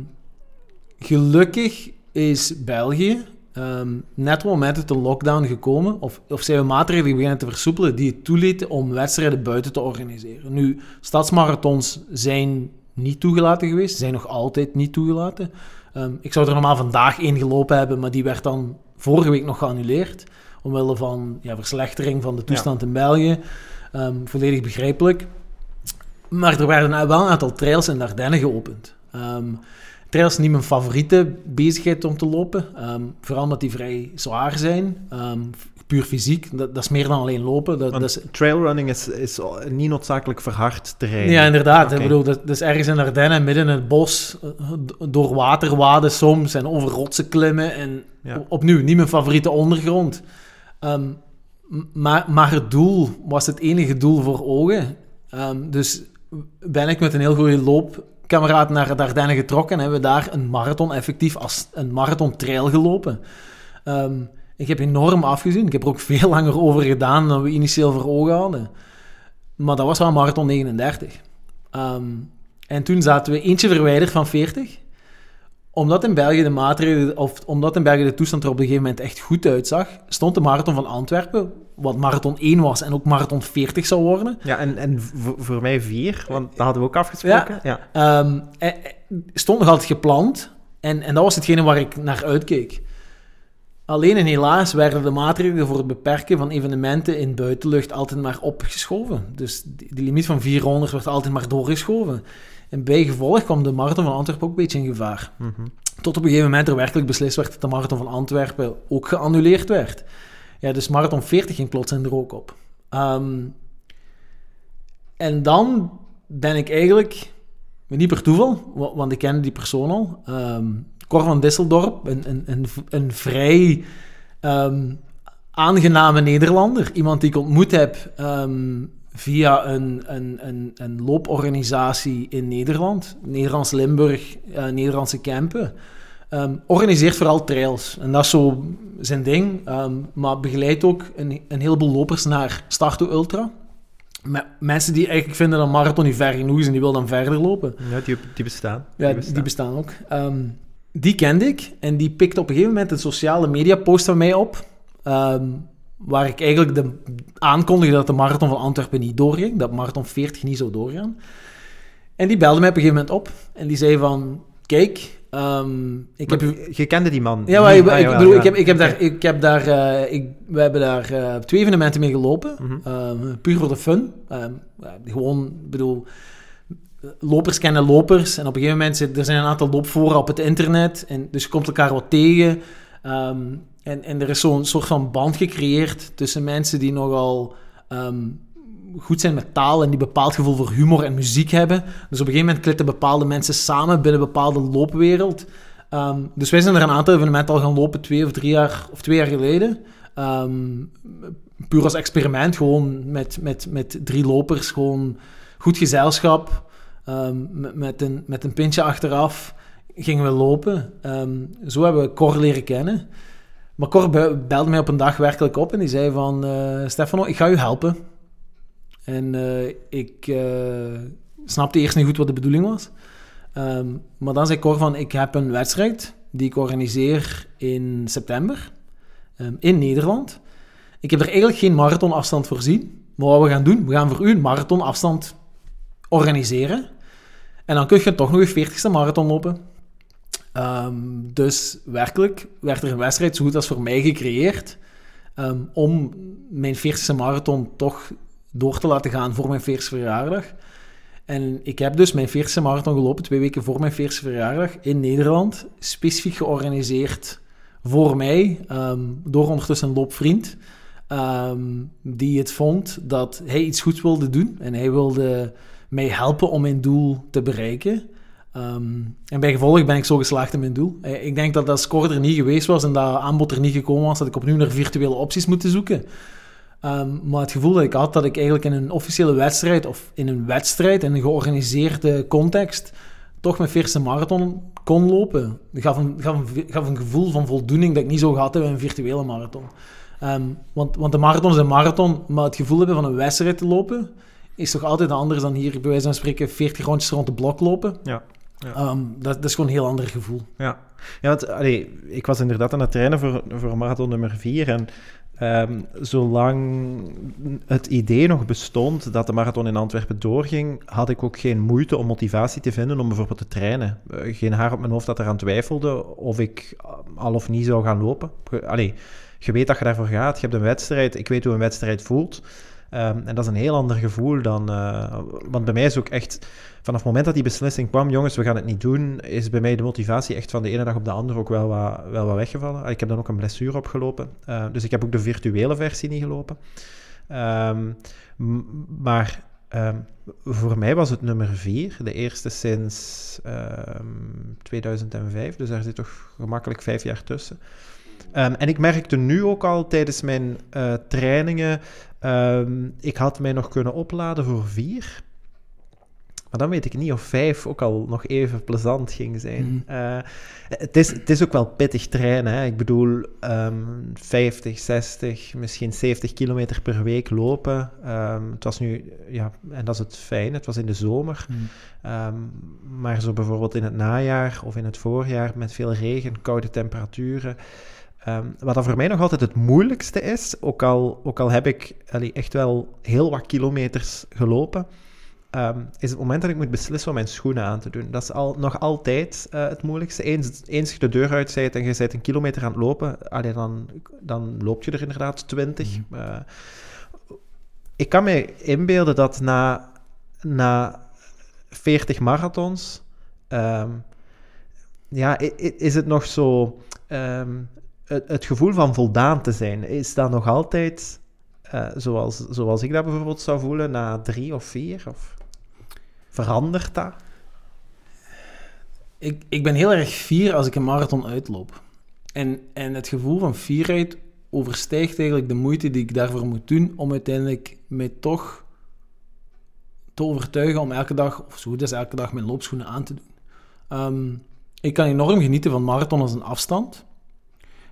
gelukkig is België ehm, net op het moment dat de lockdown gekomen, of, of zijn we maatregelen beginnen te versoepelen die het toelieten om wedstrijden buiten te organiseren. Nu, stadsmarathons zijn niet toegelaten geweest, zijn nog altijd niet toegelaten. Ehm, ik zou er normaal vandaag één gelopen hebben, maar die werd dan vorige week nog geannuleerd. Omwille van ja, verslechtering van de toestand in België. Volledig begrijpelijk. Maar er werden wel een aantal trails in de Ardennen geopend. Ehm, trails zijn niet mijn favoriete bezigheid om te lopen. Ehm, vooral omdat die vrij zwaar zijn. Ehm, puur fysiek. Dat, dat is meer dan alleen lopen. Dat, dat is, trailrunning is, is niet noodzakelijk verhard terrein. ja, inderdaad. Oké. Ik bedoel, dat, dat is ergens in de Ardennen, midden in het bos, eh, door water waden soms en over rotsen klimmen. En Ja. opnieuw, niet mijn favoriete ondergrond. Maar, maar het doel was het enige doel voor ogen. Dus ben ik met een heel goede loopkameraad naar de Ardennen getrokken en hebben we daar een marathon effectief als een marathon trail gelopen. Ehm, ik heb enorm afgezien. Ik heb er ook veel langer over gedaan dan we initieel voor ogen hadden. Maar dat was wel marathon 39. Ehm, en toen zaten we eentje verwijderd van 40 omdat in België de of omdat in België de toestand er op een gegeven moment echt goed uitzag, stond de marathon van Antwerpen, wat marathon 1 was en ook marathon 40 zou worden. Ja, en, en voor, mij 4, want dat hadden we ook afgesproken. Ja, ja. Um, stond nog altijd gepland en, en dat was hetgene waar ik naar uitkeek. Alleen en helaas werden de maatregelen voor het beperken van evenementen in buitenlucht altijd maar opgeschoven. Dus die, limiet van 400 werd altijd maar doorgeschoven. En bijgevolg kwam de marathon van Antwerpen ook een beetje in gevaar. Mhm. Tot op een gegeven moment er werkelijk beslist werd dat de marathon van Antwerpen ook geannuleerd werd. Ja, dus marathon 40 ging plots in de rook op. Ehm, en dan ben ik eigenlijk, niet per toeval, want ik kende die persoon al, um, Cor van Disseldorp, een, een, vrij um, aangename Nederlander. Iemand die ik ontmoet heb via een, een, een, een looporganisatie in Nederland, Nederlands Limburg, uh, Nederlandse Kempen. Um, organiseert vooral trails. En dat is zo zijn ding. Um, maar begeleidt ook een, een heleboel lopers naar Starto Ultra. Met mensen die eigenlijk vinden dat marathon niet ver genoeg is en die willen dan verder lopen. Ja, die, die bestaan. Die ja, bestaan. die bestaan ook. Um, die kende ik en die pikte op een gegeven moment een sociale media post van mij op waar ik eigenlijk de, aankondigde dat de marathon van Antwerpen niet doorging, dat marathon 40 niet zou doorgaan. En die belde mij op een gegeven moment op en die zei van, kijk, um, ik heb... Je kende die man? Ja, maar ik, ik, bedoel, ik, heb, ik heb daar, ik heb daar uh, ik, we hebben daar uh, twee evenementen mee gelopen, mm -hmm. um, puur voor de fun. Um, gewoon, bedoel, lopers kennen lopers en op een gegeven moment zit, er zijn een aantal loopforen op het internet en dus je komt elkaar wat tegen. Um, en, en er is zo'n soort van band gecreëerd tussen mensen die nogal um, goed zijn met taal en die bepaald gevoel voor humor en muziek hebben. Dus op een gegeven moment klitten bepaalde mensen samen binnen een bepaalde loopwereld. Um, dus wij zijn er een aantal evenementen al gaan lopen, twee of drie jaar, of twee jaar geleden. Um, puur als experiment, gewoon met, met, met drie lopers, gewoon goed gezelschap, met, met, een, met een pintje achteraf gingen we lopen. zo hebben we Cor leren kennen. Maar Cor belde mij op een dag werkelijk op en die zei van... Uh, Stefano, ik ga u helpen. En uh, ik uh, snapte eerst niet goed wat de bedoeling was. Um, maar dan zei Cor van, ik heb een wedstrijd die ik organiseer in september um, in Nederland. Ik heb er eigenlijk geen marathonafstand voorzien. Maar wat we gaan doen, we gaan voor u een marathonafstand organiseren. En dan kun je toch nog een 40ste marathon lopen. Um, dus werkelijk werd er een wedstrijd zo goed als voor mij gecreëerd om mijn 40ste marathon toch door te laten gaan voor mijn 40ste verjaardag. En ik heb dus mijn 40ste marathon gelopen, twee weken voor mijn 40ste verjaardag, in Nederland. Specifiek georganiseerd voor mij, um, door ondertussen een loopvriend. die het vond dat hij iets goeds wilde doen. En hij wilde mij helpen om mijn doel te bereiken. Um, en bij gevolg ben ik zo geslaagd in mijn doel. Eh, ik denk dat dat score er niet geweest was en dat aanbod er niet gekomen was, dat ik opnieuw naar virtuele opties moet zoeken. Um, maar het gevoel dat ik had dat ik eigenlijk in een officiële wedstrijd, of in een wedstrijd, in een georganiseerde context, toch mijn eerste marathon kon lopen. Dat gaf een, gaf, een, gaf een gevoel van voldoening dat ik niet zo gehad heb in een virtuele marathon. Um, want, want de marathon is een marathon, maar het gevoel hebben van een wedstrijd te lopen is toch altijd anders dan hier, bij wijze van spreken, 40 rondjes rond de blok lopen. Ja. Ja. Ehm, dat, dat, is gewoon een heel ander gevoel. Ja, ja want, allee, ik was inderdaad aan het trainen voor, voor marathon nummer 4. En um, zolang het idee nog bestond dat de marathon in Antwerpen doorging, had ik ook geen moeite om motivatie te vinden om bijvoorbeeld te trainen. Uh, geen haar op mijn hoofd dat eraan twijfelde of ik al of niet zou gaan lopen. Allee, je weet dat je daarvoor gaat, je hebt een wedstrijd, ik weet hoe een wedstrijd voelt. Um, en dat is een heel ander gevoel dan. Uh, want bij mij is ook echt. Vanaf het moment dat die beslissing kwam, jongens, we gaan het niet doen, is bij mij de motivatie echt van de ene dag op de andere ook wel wat, wel wat weggevallen. Ik heb dan ook een blessure opgelopen. Uh, dus ik heb ook de virtuele versie niet gelopen. Um, maar um, voor mij was het nummer 4, de eerste sinds 2005. Dus daar zit toch gemakkelijk vijf jaar tussen. Ehm, en ik merkte nu ook al tijdens mijn eh, trainingen, ehm, ik had mij nog kunnen opladen voor vier. Maar dan weet ik niet of vijf ook al nog even plezant ging zijn. Mhm. Eh, het, is, het is ook wel pittig trainen. Hè? Ik bedoel, ehm 50, 60, misschien 70 kilometer per week lopen. Ehm, het was nu, ja, en dat is het fijn, het was in de zomer. Mhm. Ehm, maar zo bijvoorbeeld in het najaar of in het voorjaar met veel regen, koude temperaturen. Ehm, wat dan voor mij nog altijd het moeilijkste is, ook al, ook al heb ik allee, echt wel heel wat kilometers gelopen, ehm, is het moment dat ik moet beslissen om mijn schoenen aan te doen. Dat is al, nog altijd eh, het moeilijkste. Eens, eens je de deur uit bent en je bent een kilometer aan het lopen, allee, dan, dan loop je er inderdaad 20. Eh, ik kan me inbeelden dat na, na 40 marathons, ehm, ja, is het nog zo het, gevoel van voldaan te zijn, is dat nog altijd eh, zoals, zoals ik dat bijvoorbeeld zou voelen na drie of vier? Of verandert dat? Ik, ik ben heel erg fier als ik een marathon uitloop. En, en het gevoel van fierheid overstijgt eigenlijk de moeite die ik daarvoor moet doen om uiteindelijk mij toch te overtuigen om elke dag, of zo goed als elke dag, mijn loopschoenen aan te doen. Ehm, ik kan enorm genieten van marathon als een afstand.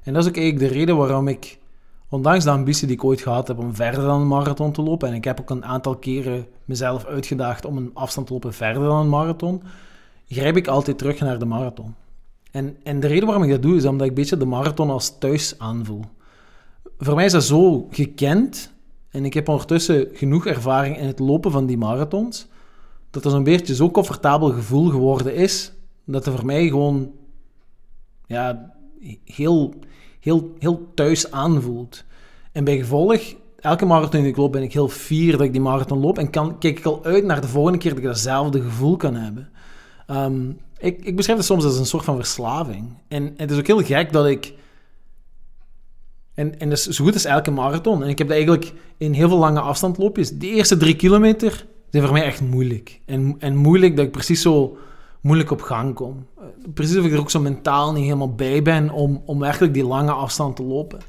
En dat is ook eigenlijk de reden waarom ik, ondanks de ambitie die ik ooit gehad heb om verder dan een marathon te lopen, en ik heb ook een aantal keren mezelf uitgedaagd om een afstand te lopen verder dan een marathon, grijp ik altijd terug naar de marathon. En, en de reden waarom ik dat doe, is omdat ik een beetje de marathon als thuis aanvoel. Voor mij is dat zo gekend, en ik heb ondertussen genoeg ervaring in het lopen van die marathons, dat er zo'n beetje zo'n comfortabel gevoel geworden is, dat het voor mij gewoon ja, heel, heel, heel thuis aanvoelt. En bij gevolg, elke marathon die ik loop, ben ik heel fier dat ik die marathon loop en kan, kijk ik al uit naar de volgende keer dat ik datzelfde gevoel kan hebben. Ehm, ik, ik beschrijf het soms als een soort van verslaving. En het is ook heel gek dat ik... En, en dat is zo goed als elke marathon. En ik heb dat eigenlijk in heel veel lange afstandloopjes. De eerste drie kilometer zijn voor mij echt moeilijk. En, en moeilijk dat ik precies zo moeilijk op gang kom. Precies of ik er ook zo mentaal niet helemaal bij ben om, om werkelijk die lange afstand te lopen.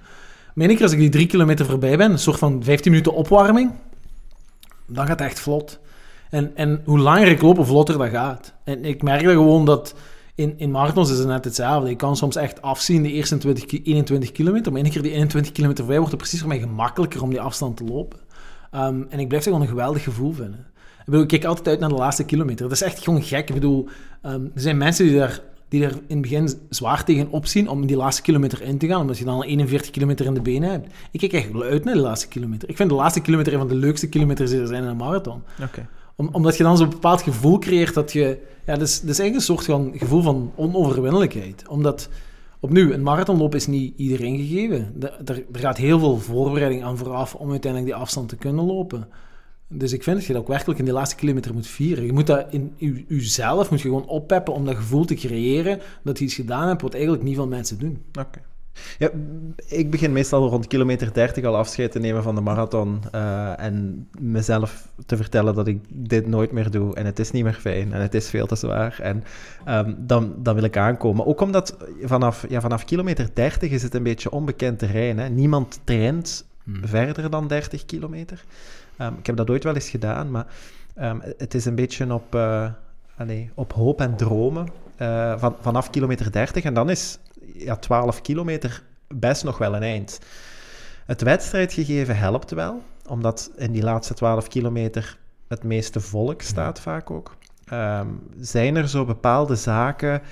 Één keer als ik die drie kilometer voorbij ben, een soort van 15 minuten opwarming, dan gaat het echt vlot. En, en hoe langer ik loop, hoe vlotter dat gaat. En ik merk dat gewoon dat in, in marathons is het net hetzelfde. Ik kan soms echt afzien de eerste 20, ki- 21 kilometer, maar één keer die 21 kilometer voorbij wordt het precies voor mij gemakkelijker om die afstand te lopen. Ehm, en ik blijf het gewoon een geweldig gevoel vinden. Ik bedoel, ik kijk altijd uit naar de laatste kilometer. Dat is echt gewoon gek. Ik bedoel, ehm, er zijn mensen die daar, die er in het begin zwaar tegen opzien om die laatste kilometer in te gaan, omdat je dan al 41 kilometer in de benen hebt. Ik kijk echt uit naar de laatste kilometer. Ik vind de laatste kilometer een van de leukste kilometers die er zijn in een marathon. Oké. Om, omdat je dan zo'n bepaald gevoel creëert dat je... Ja, dat is, dat is eigenlijk een soort van gevoel van onoverwinnelijkheid. Omdat, opnieuw, een marathonloop is niet iedereen gegeven. Er, er gaat heel veel voorbereiding aan vooraf om uiteindelijk die afstand te kunnen lopen. Dus ik vind dat je dat ook werkelijk in die laatste kilometer moet vieren. Je moet dat in u- uzelf moet je gewoon oppeppen om dat gevoel te creëren dat je iets gedaan hebt wat eigenlijk niet veel mensen doen. Oké. Ja, ik begin meestal rond kilometer 30 al afscheid te nemen van de marathon eh, en mezelf te vertellen dat ik dit nooit meer doe en het is niet meer fijn en het is veel te zwaar en ehm, dan, dan wil ik aankomen. Ook omdat vanaf, ja, vanaf kilometer 30 is het een beetje onbekend terrein. Hè? Niemand traint verder dan 30 kilometer. Ehm, ik heb dat ooit wel eens gedaan, maar ehm, het is een beetje op, eh, op hoop en dromen eh, van, vanaf kilometer 30. En dan is ja, 12 kilometer best nog wel een eind. Het wedstrijdgegeven helpt wel, omdat in die laatste 12 kilometer het meeste volk staat vaak ook. Ehm, zijn er zo bepaalde zaken...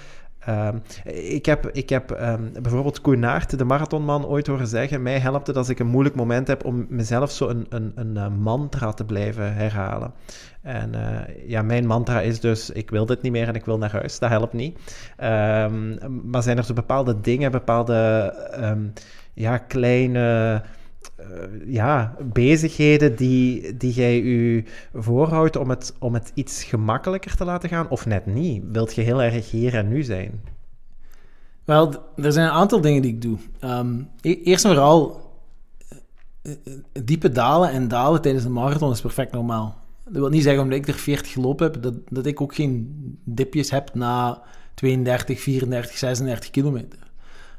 ehm, ik heb, ik heb ehm, bijvoorbeeld Koen Naert, de marathonman, ooit horen zeggen... Mij helpt het als ik een moeilijk moment heb om mezelf zo een, een, een eh, mantra te blijven herhalen. En eh, ja, mijn mantra is dus: ik wil dit niet meer en ik wil naar huis. Dat helpt niet. Ehm, maar zijn er zo bepaalde dingen, bepaalde ja, kleine ja, bezigheden die, die jij u voorhoudt om het, om het iets gemakkelijker te laten gaan? Of net niet? Wilt je heel erg hier en nu zijn? Wel, er zijn een aantal dingen die ik doe. Ehm, e- eerst en vooral, eh, eh, diepe dalen en dalen tijdens een marathon is perfect normaal. Dat wil niet zeggen, omdat ik er 40 gelopen heb, dat, dat ik ook geen dipjes heb na 32, 34, 36 kilometer.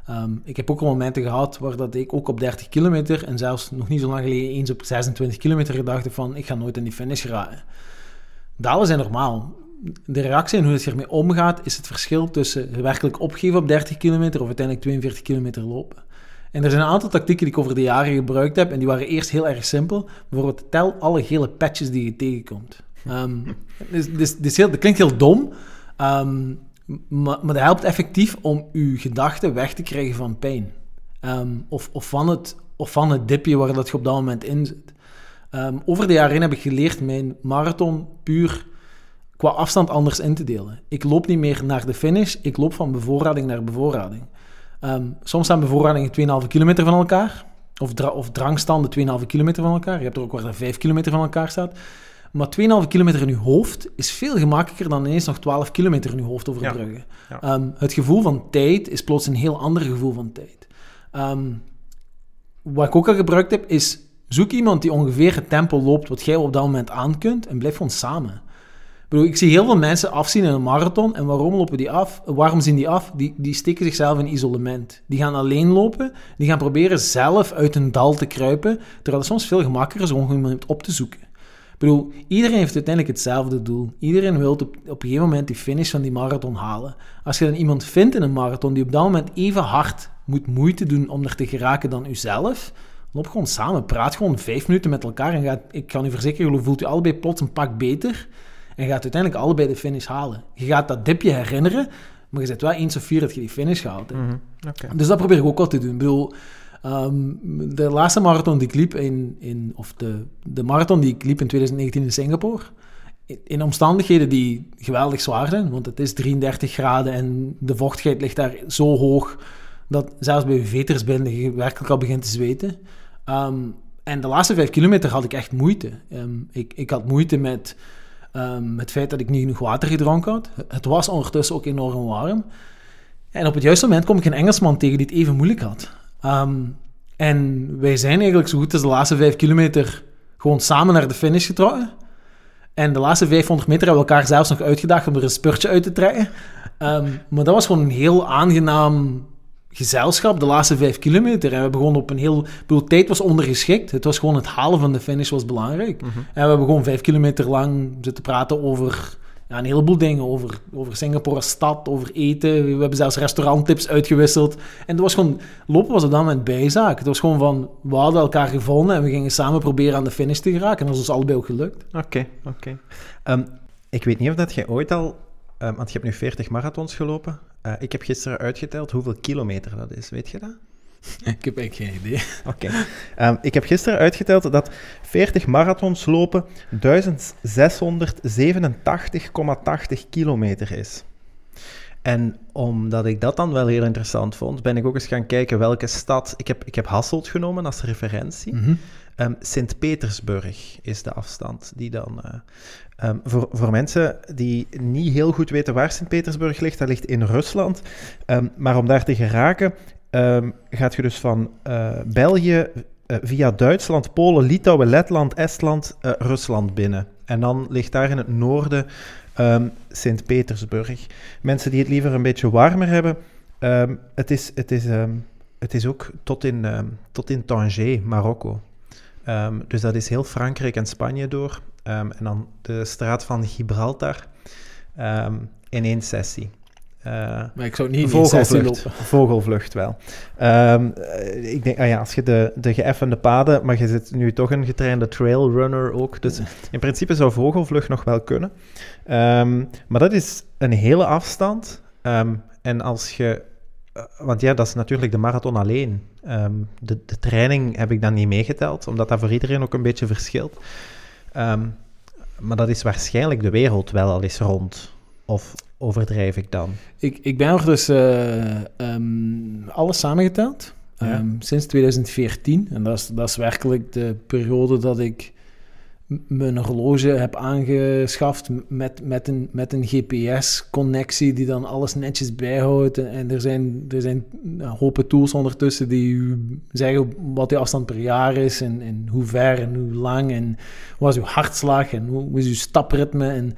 Ehm, ik heb ook al momenten gehad waar dat ik ook op 30 kilometer en zelfs nog niet zo lang geleden eens op 26 kilometer gedacht van ik ga nooit in die finish geraken. Dalen zijn normaal. De reactie en hoe het ermee omgaat is het verschil tussen werkelijk opgeven op 30 kilometer of uiteindelijk 42 kilometer lopen. En er zijn een aantal tactieken die ik over de jaren gebruikt heb en die waren eerst heel erg simpel. Bijvoorbeeld tel alle gele patches die je tegenkomt. Um, heel, dat klinkt heel dom, ehm, maar, maar dat helpt effectief om je gedachten weg te krijgen van pijn. Ehm, of, of, van het, of van het dipje waar dat je op dat moment in zit. over de jaren heb ik geleerd mijn marathon puur qua afstand anders in te delen. Ik loop niet meer naar de finish, ik loop van bevoorrading naar bevoorrading. soms staan bevoorradingen 2,5 kilometer van elkaar. Of, of drangstanden 2,5 kilometer van elkaar. Je hebt er ook waar dat 5 kilometer van elkaar staat. Maar 2,5 kilometer in je hoofd is veel gemakkelijker dan ineens nog 12 kilometer in je hoofd overbruggen. Ehm, het gevoel van tijd is plots een heel ander gevoel van tijd. Ehm, wat ik ook al gebruikt heb, is zoek iemand die ongeveer het tempo loopt wat jij op dat moment aan kunt en blijf gewoon samen. Ik, bedoel, ik zie heel veel mensen afzien in een marathon. En waarom lopen die af? Waarom zien die af? Die, die steken zichzelf in isolement. Die gaan alleen lopen. Die gaan proberen zelf uit een dal te kruipen. Terwijl het soms veel gemakkelijker is om iemand op te zoeken. Ik bedoel, iedereen heeft uiteindelijk hetzelfde doel. Iedereen wil op, op een gegeven moment die finish van die marathon halen. Als je dan iemand vindt in een marathon die op dat moment even hard moet moeite doen om er te geraken dan uzelf, loop gewoon samen. Praat gewoon vijf minuten met elkaar en gaat, ik kan u verzekeren, je voelt u allebei plots een pak beter en gaat uiteindelijk allebei de finish halen. Je gaat dat dipje herinneren, maar je zit wel eens of vier dat je die finish gehaald hebt. Mhm, dus dat probeer ik ook al te doen. Ik bedoel, Ehm, de laatste marathon die ik liep, in, in, of de, de marathon die ik liep in 2019 in Singapore, in omstandigheden die geweldig zwaar zijn, want het is 33 graden en de vochtigheid ligt daar zo hoog dat zelfs bij vetersbinden je werkelijk al begint te zweten. Ehm, en de laatste vijf kilometer had ik echt moeite. Ehm, ik, ik had moeite met het feit dat ik niet genoeg water gedronken had. Het was ondertussen ook enorm warm. En op het juiste moment kom ik een Engelsman tegen die het even moeilijk had. Ehm, en wij zijn eigenlijk zo goed als de laatste vijf kilometer gewoon samen naar de finish getrokken. En de laatste 500 meter hebben we elkaar zelfs nog uitgedaagd om er een spurtje uit te trekken. Ehm, maar dat was gewoon een heel aangenaam gezelschap, de laatste vijf kilometer. En we hebben gewoon op een heel... Ik bedoel, tijd was ondergeschikt. Het was gewoon het halen van de finish was belangrijk. Mhm. En we hebben gewoon vijf kilometer lang zitten praten over ja, een heleboel dingen over, over Singapore stad, over eten. We hebben zelfs restauranttips uitgewisseld. En het was gewoon, lopen was op dat moment bijzaak. Het was gewoon van, we hadden elkaar gevonden en we gingen samen proberen aan de finish te geraken. En dat is ons allebei ook gelukt. Oké, oké. Ehm, ik weet niet of dat jij ooit al, um, want je hebt nu 40 marathons gelopen. Uh, ik heb gisteren uitgeteld hoeveel kilometer dat is, weet je dat? Ik heb eigenlijk geen idee. Oké. Ehm, ik heb gisteren uitgeteld dat 40 marathons lopen 1687,80 kilometer is. En omdat ik dat dan wel heel interessant vond, ben ik ook eens gaan kijken welke stad... Ik heb, ik heb Hasselt genomen als referentie. Mm Sint-Petersburg is de afstand die dan... Uh, um, voor, voor mensen die niet heel goed weten waar Sint-Petersburg ligt, dat ligt in Rusland. Um, maar om daar te geraken um, gaat je dus van uh, België uh, via Duitsland, Polen, Litouwen, Letland, Estland, uh, Rusland binnen. En dan ligt daar in het noorden um, Sint-Petersburg. Mensen die het liever een beetje warmer hebben, um, het, is, het, is, het is ook tot in, tot in Tanger, Marokko. dus dat is heel Frankrijk en Spanje door. en dan de straat van Gibraltar in één sessie. Uh, maar ik zou niet vogelvlucht, vogelvlucht wel. Um, ik denk, ah ja, als je de, de geëffende paden, maar je zit nu toch een getrainde trailrunner ook. Dus in principe zou vogelvlucht nog wel kunnen. Um, maar dat is een hele afstand. Um, en als je. Uh, want ja, dat is natuurlijk de marathon alleen. de, de training heb ik dan niet meegeteld, omdat dat voor iedereen ook een beetje verschilt. maar dat is waarschijnlijk de wereld wel al eens rond. Of overdrijf ik dan? Ik, ik ben er dus uh, um, alles samengeteld. Um, sinds 2014. En dat is, dat is werkelijk de periode dat ik mijn horloge heb aangeschaft met, met een, met een GPS-connectie die dan alles netjes bijhoudt. En er zijn, er zijn hopen tools ondertussen die u zeggen wat uw afstand per jaar is en, en hoe ver en hoe lang en wat is uw hartslag en hoe, hoe is uw stapritme. En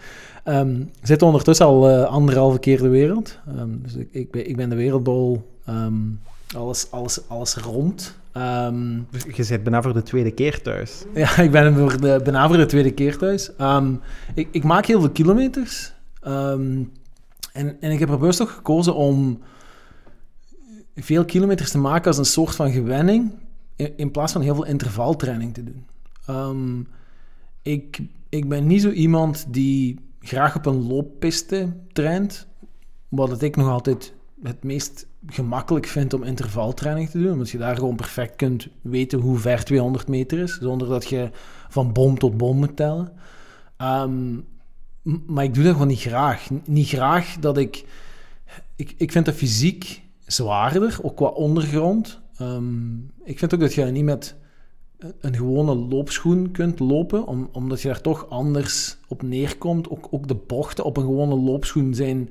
Um, zit ondertussen al uh, anderhalve keer de wereld. Um, dus ik, ik, ben, ik ben de wereldbol um, alles, alles, alles rond. Ehm, je zit bijna voor de tweede keer thuis. ja, ik ben voor de, bijna voor de tweede keer thuis. Ehm, ik, ik maak heel veel kilometers. Ehm, en, en ik heb er bewust ook gekozen om veel kilometers te maken als een soort van gewenning, in, in plaats van heel veel intervaltraining te doen. Ehm, ik, ik ben niet zo iemand die graag op een looppiste traint, wat ik nog altijd het meest gemakkelijk vind om intervaltraining te doen, omdat je daar gewoon perfect kunt weten hoe ver 200 meter is, zonder dat je van bom tot bom moet tellen. Ehm, maar ik doe dat gewoon niet graag. Niet graag dat ik... Ik, ik vind de fysiek zwaarder, ook qua ondergrond. Ehm, ik vind ook dat je niet met een- gewone loopschoen kunt lopen, om, omdat je daar toch anders op neerkomt. Ook, ook de bochten op een gewone loopschoen zijn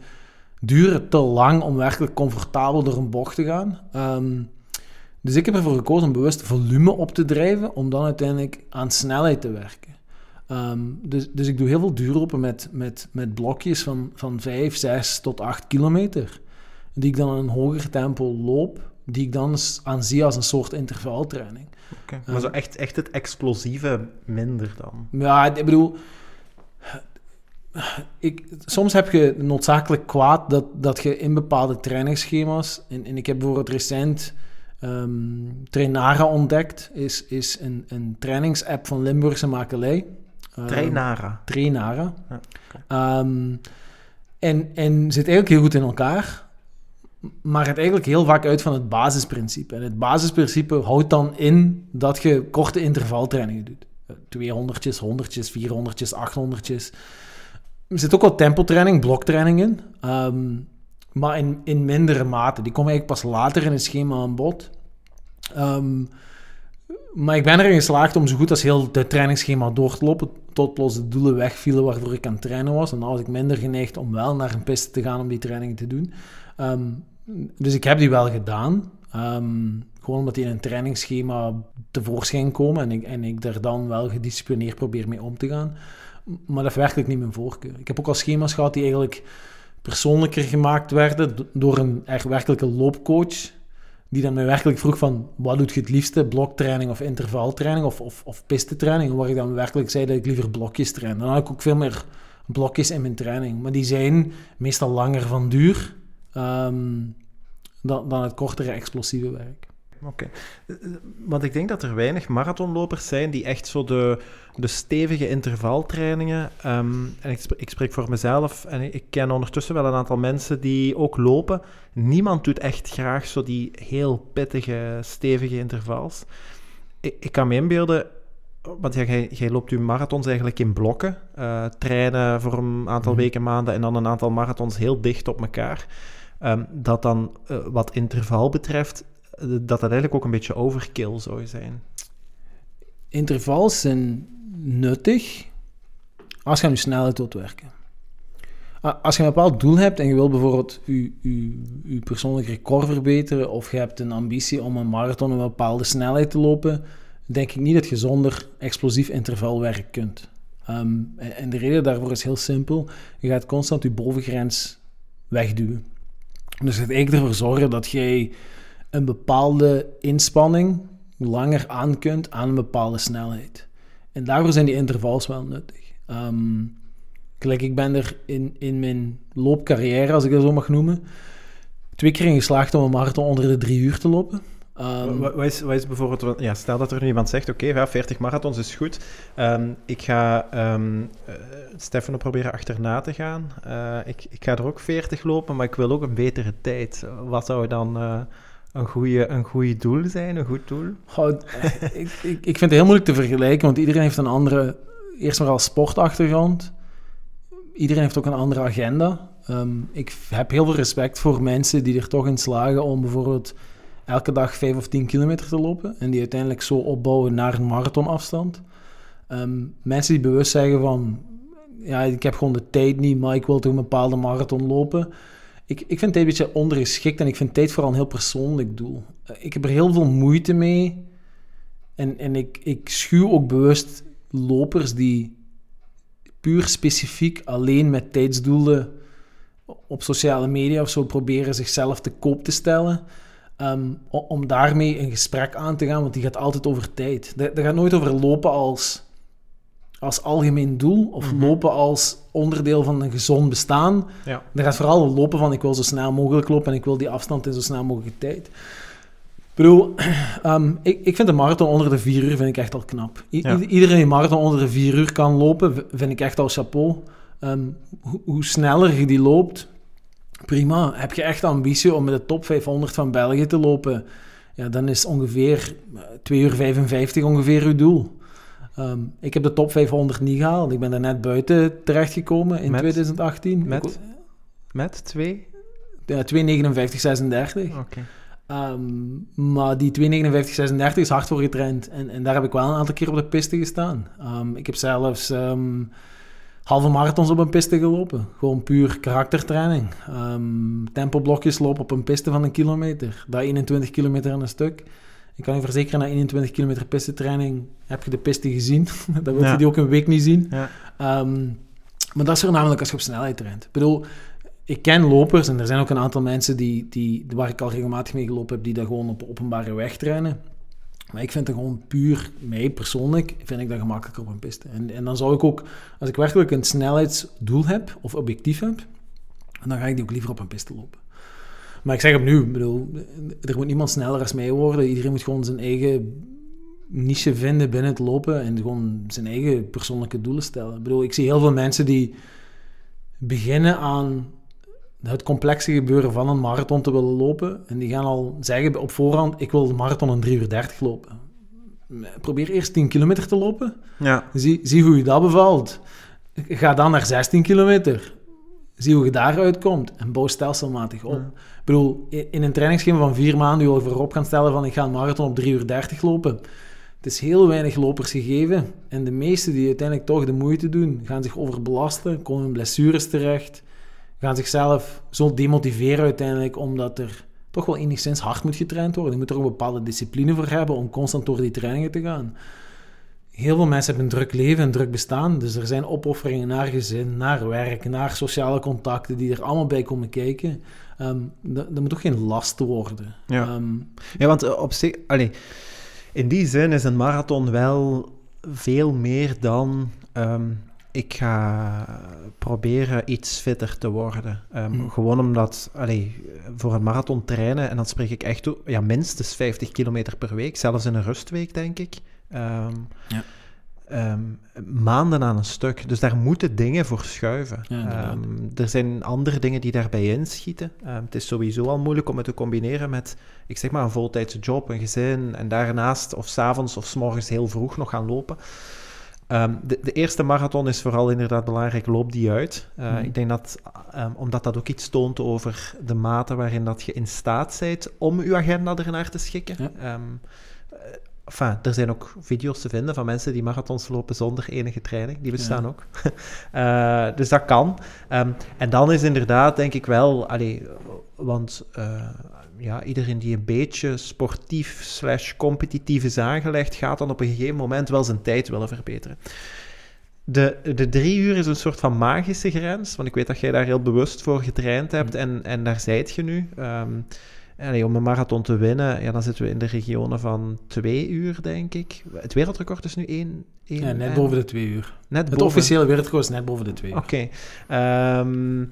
duren te lang om werkelijk comfortabel door een bocht te gaan. Ehm, dus ik heb ervoor gekozen om bewust volume op te drijven, om dan uiteindelijk aan snelheid te werken. Ehm, dus, dus ik doe heel veel duurlopen met, met, met blokjes van, van 5, 6 tot 8 kilometer, die ik dan in een hoger tempo loop, die ik dan aanzie als een soort intervaltraining. Maar zo echt, echt het explosieve minder dan. Ja, ik bedoel... Ik, soms heb je noodzakelijk kwaad dat, dat je in bepaalde trainingsschema's... En, en ik heb bijvoorbeeld recent ehm Trainara ontdekt. Is, is een, een trainingsapp van Limburgse makelij. Ehm, Trainara. Trainara. Ja, Ehm, en, en zit eigenlijk heel goed in elkaar. Maar het eigenlijk heel vaak uit van het basisprincipe. En het basisprincipe houdt dan in dat je korte intervaltrainingen doet. 200'tjes, 100'tjes, 400'tjes, 800'tjes. Er zit ook wel tempotraining, bloktraining in. Ehm, maar in, in mindere mate. Die komen eigenlijk pas later in het schema aan bod. Ehm, maar ik ben erin geslaagd om zo goed als heel het trainingsschema door te lopen, tot plots de doelen wegvielen waarvoor ik aan het trainen was. En dan was ik minder geneigd om wel naar een piste te gaan om die trainingen te doen. Ehm, dus ik heb die wel gedaan. Ehm, gewoon omdat die in een trainingsschema tevoorschijn komen en ik, en ik daar dan wel gedisciplineerd probeer mee om te gaan. Maar dat is werkelijk niet mijn voorkeur. Ik heb ook al schema's gehad die eigenlijk persoonlijker gemaakt werden do- door een echt werkelijke loopcoach die dan mij werkelijk vroeg van, wat doet je het liefste, bloktraining of intervaltraining of, of, of pistetraining, waar ik dan werkelijk zei dat ik liever blokjes train. Dan had ik ook veel meer blokjes in mijn training, maar die zijn meestal langer van duur ehm, dan, dan het kortere explosieve werk. Oké. Want ik denk dat er weinig marathonlopers zijn die echt zo de, de stevige intervaltrainingen. ehm, en ik, ik spreek voor mezelf en ik ken ondertussen wel een aantal mensen die ook lopen. Niemand doet echt graag zo die heel pittige, stevige intervals. Ik, ik kan me inbeelden, want jij, jij loopt je marathons eigenlijk in blokken. eh, trainen voor een aantal Mhm. weken, maanden en dan een aantal marathons heel dicht op elkaar. Ehm, dat dan eh, wat interval betreft, eh, dat dat eigenlijk ook een beetje overkill zou zijn. Intervals zijn nuttig als je aan je snelheid wilt werken. Als je een bepaald doel hebt en je wil bijvoorbeeld je, je, persoonlijk record verbeteren of je hebt een ambitie om een marathon een bepaalde snelheid te lopen, denk ik niet dat je zonder explosief intervalwerk kunt. Ehm, en, en de reden daarvoor is heel simpel. Je gaat constant je bovengrens wegduwen. Dus het eigenlijk ervoor zorgen dat jij een bepaalde inspanning langer aan kunt aan een bepaalde snelheid. En daarvoor zijn die intervals wel nuttig. Ehm, gelijk, ik ben er in, in mijn loopcarrière, als ik dat zo mag noemen, twee keer in geslaagd om een marathon onder de drie uur te lopen. Ehm, Wat, wat is, wat is bijvoorbeeld, ja, stel dat er nu iemand zegt, oké, ja, 40 marathons is goed. Ehm, ik ga ehm eh, Stefano proberen achterna te gaan. Eh, ik, ik ga er ook 40 lopen, maar ik wil ook een betere tijd. Wat zou dan eh, een goede een goede doel zijn, een goed doel? Goh, ik, ik, ik vind het heel moeilijk te vergelijken, want iedereen heeft een andere, eerst maar al sportachtergrond. Iedereen heeft ook een andere agenda. Ehm, ik heb heel veel respect voor mensen die er toch in slagen om bijvoorbeeld elke dag 5 of 10 kilometer te lopen en die uiteindelijk zo opbouwen naar een marathonafstand. Ehm, mensen die bewust zeggen van, ja, ik heb gewoon de tijd niet, maar ik wil toch een bepaalde marathon lopen. Ik, ik vind tijd een beetje ondergeschikt en ik vind tijd vooral een heel persoonlijk doel. Eh, Ik heb er heel veel moeite mee. En, en ik, ik schuw ook bewust lopers die puur specifiek alleen met tijdsdoelen op sociale media of zo proberen zichzelf te koop te stellen. Ehm, om daarmee een gesprek aan te gaan, want die gaat altijd over tijd. Dat, gaat nooit over lopen als, als algemeen doel of Mhm. lopen als onderdeel van een gezond bestaan. Ja. Dat gaat vooral lopen van ik wil zo snel mogelijk lopen en ik wil die afstand in zo snel mogelijke tijd. Ik bedoel, ehm, ik, ik vind een marathon onder de vier uur vind ik echt al knap. I- Ja. ieder- Iedereen die een marathon onder de vier uur kan lopen, vind ik echt al chapeau. Ehm, hoe sneller je die loopt, prima. Heb je echt ambitie om met de top 500 van België te lopen, ja, dan is ongeveer eh, 2 uur 55 ongeveer uw doel. Ehm, ik heb de top 500 niet gehaald. Ik ben er net buiten terechtgekomen in Met? 2018. Met? Met twee? ja, 2,59,36. Oké. Ehm, maar die 2,59,36 is hard voor getraind. En, en daar heb ik wel een aantal keer op de piste gestaan. Ehm, ik heb zelfs ehm, halve marathons op een piste gelopen. Gewoon puur karaktertraining. Ehm tempoblokjes lopen op een piste van een kilometer. Dat 21 kilometer aan een stuk. Ik kan je verzekeren, na 21 kilometer pistetraining heb je de piste gezien. Dan wil je Ja. die ook een week niet zien. Ja. Ehm, maar dat is voornamelijk als je op snelheid traint. Ik bedoel, ik ken lopers en er zijn ook een aantal mensen die, die, waar ik al regelmatig mee gelopen heb, die dat gewoon op openbare weg trainen. Maar ik vind het gewoon puur, mij persoonlijk, vind ik dat gemakkelijker op een piste. En, en dan zou ik ook, als ik werkelijk een snelheidsdoel heb, of objectief heb, dan ga ik die ook liever op een piste lopen. Maar ik zeg opnieuw, ik bedoel, er moet niemand sneller als mij worden. Iedereen moet gewoon zijn eigen niche vinden binnen het lopen en gewoon zijn eigen persoonlijke doelen stellen. Ik bedoel, ik zie heel veel mensen die beginnen aan het complexe gebeuren van een marathon te willen lopen. En die gaan al zeggen op voorhand, ik wil de marathon in 3 uur 30 lopen. Probeer eerst 10 kilometer te lopen. Ja. Zie, zie hoe je dat bevalt. Ga dan naar 16 kilometer. Zie hoe je daaruit komt. En bouw stelselmatig op. Ja. Ik bedoel, in een trainingsschema van vier maanden je al voorop gaan stellen van ik ga een marathon op 3 uur 30 lopen. Het is heel weinig lopers gegeven. En de meesten die uiteindelijk toch de moeite doen, gaan zich overbelasten, komen in blessures terecht, gaan zichzelf zo demotiveren uiteindelijk, omdat er toch wel enigszins hard moet getraind worden. Je moet er ook een bepaalde discipline voor hebben om constant door die trainingen te gaan. Heel veel mensen hebben een druk leven, een druk bestaan. Dus er zijn opofferingen naar gezin, naar werk, naar sociale contacten die er allemaal bij komen kijken. Ehm, dat, dat moet ook geen last worden. Ja. Ehm, Ja, want eh, op zich, allee, in die zin is een marathon wel veel meer dan ehm, ik ga proberen iets fitter te worden. Ehm, Hmm. Gewoon omdat, allee, voor een marathon trainen, en dan spreek ik echt ja, minstens 50 kilometer per week, zelfs in een rustweek, denk ik. Ehm, Ja. ehm, maanden aan een stuk. Dus daar moeten dingen voor schuiven. Ja, er zijn andere dingen die daarbij inschieten. Het is sowieso al moeilijk om het te combineren met, ik zeg maar, een voltijdse job, een gezin en daarnaast of s'avonds of s morgens heel vroeg nog gaan lopen. Ehm, de, de eerste marathon is vooral inderdaad belangrijk, loop die uit. Eh, Mhm. Ik denk dat, ehm, omdat dat ook iets toont over de mate waarin dat je in staat bent om je agenda ernaar te schikken. Ja. Ehm, eh, enfin, er zijn ook video's te vinden van mensen die marathons lopen zonder enige training. Die bestaan Ja. ook. Eh, dus dat kan. En dan is inderdaad, denk ik wel, allee, want ja, iedereen die een beetje sportief slash competitief is aangelegd, gaat dan op een gegeven moment wel zijn tijd willen verbeteren. De, de drie uur is een soort van magische grens, want ik weet dat jij daar heel bewust voor getraind hebt en, en daar zijt je nu. Ehm, om een marathon te winnen, ja, dan zitten we in de regionen van twee uur, denk ik. Het wereldrecord is nu één... één ja, net en- boven de twee uur. Net Het boven. officiële wereldrecord is net boven de twee uur. Oké. Ehm,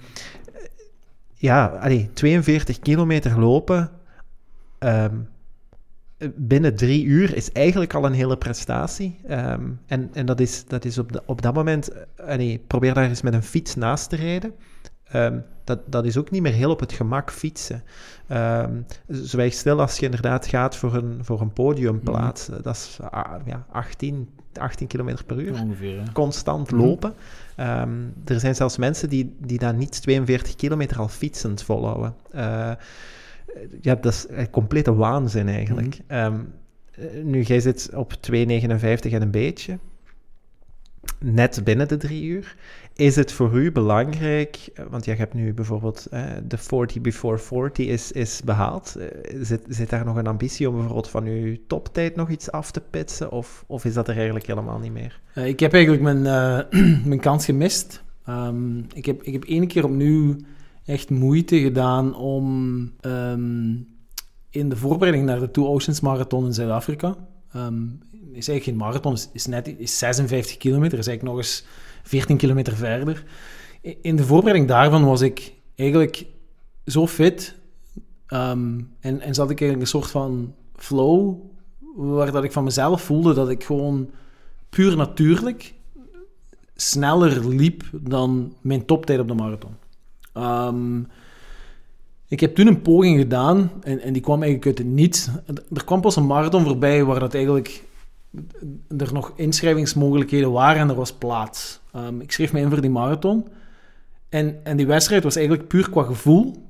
ja, allee, 42 kilometer lopen ehm, binnen drie uur is eigenlijk al een hele prestatie. Ehm, en en dat is, dat is op, de- op dat moment... allee, probeer daar eens met een fiets naast te rijden. Ehm, dat, dat is ook niet meer heel op het gemak fietsen. Ehm zwijg stil als je inderdaad gaat voor een, voor een podiumplaats. Dat is ah, ja, 18, 18 kilometer per uur Ongeveer, hè. constant Mhm. lopen. Ehm, er zijn zelfs mensen die, die dan niet 42 kilometer al fietsend volhouden. Eh, ja, dat is een complete waanzin eigenlijk. Ehm, eh, nu, jij zit op 2,59 en een beetje. Net binnen de drie uur. Is het voor u belangrijk, want jij hebt nu bijvoorbeeld eh, de 40 before 40 is, is behaald. Eh, zit, zit daar nog een ambitie om bijvoorbeeld van uw toptijd nog iets af te pitsen? Of, of is dat er eigenlijk helemaal niet meer? Eh, ik heb eigenlijk mijn, mijn kans gemist. Ehm, ik, heb, ik heb één keer opnieuw echt moeite gedaan om ehm, in de voorbereiding naar de Two Oceans Marathon in Zuid-Afrika. ehm, is eigenlijk geen marathon, is net is 56 kilometer, is eigenlijk nog eens 14 kilometer verder. In de voorbereiding daarvan was ik eigenlijk zo fit ehm, en, en zat ik eigenlijk een soort van flow, waar dat ik van mezelf voelde dat ik gewoon puur natuurlijk sneller liep dan mijn toptijd op de marathon. Ehm, ik heb toen een poging gedaan en, en die kwam eigenlijk uit het niets. Er kwam pas een marathon voorbij waar dat eigenlijk er nog inschrijvingsmogelijkheden waren en er was plaats. Ehm, ik schreef me in voor die marathon. En, en die wedstrijd was eigenlijk puur qua gevoel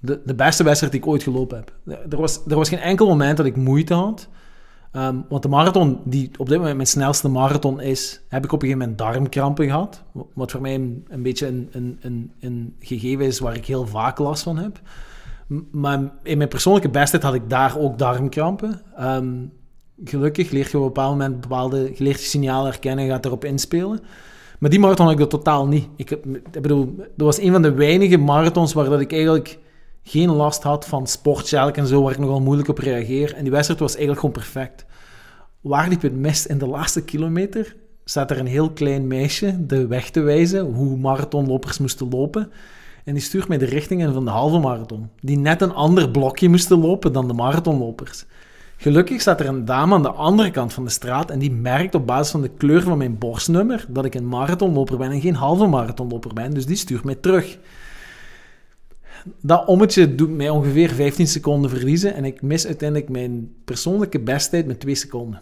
de, de beste wedstrijd die ik ooit gelopen heb. Er was, er was geen enkel moment dat ik moeite had. Ehm, want de marathon, die op dit moment mijn snelste marathon is, heb ik op een gegeven moment darmkrampen gehad. Wat voor mij een, beetje een, een, een, een gegeven is waar ik heel vaak last van heb. Maar in mijn persoonlijke bestheid had ik daar ook darmkrampen. Ehm, gelukkig leer je op een bepaald moment bepaalde geleerde signalen herkennen en gaat erop inspelen. Maar die marathon had ik dat totaal niet. Ik, ik bedoel, dat was een van de weinige marathons waar dat ik eigenlijk geen last had van sportjelk en zo, waar ik nogal moeilijk op reageer. En die wedstrijd was eigenlijk gewoon perfect. Waar liep het mis? In de laatste kilometer staat er een heel klein meisje de weg te wijzen hoe marathonlopers moesten lopen. En die stuurt mij de richting in van de halve marathon. Die net een ander blokje moesten lopen dan de marathonlopers. Gelukkig staat er een dame aan de andere kant van de straat en die merkt op basis van de kleur van mijn borstnummer dat ik een marathonloper ben en geen halve marathonloper ben. Dus die stuurt mij terug. Dat ommetje doet mij ongeveer 15 seconden verliezen en ik mis uiteindelijk mijn persoonlijke besttijd met 2 seconden.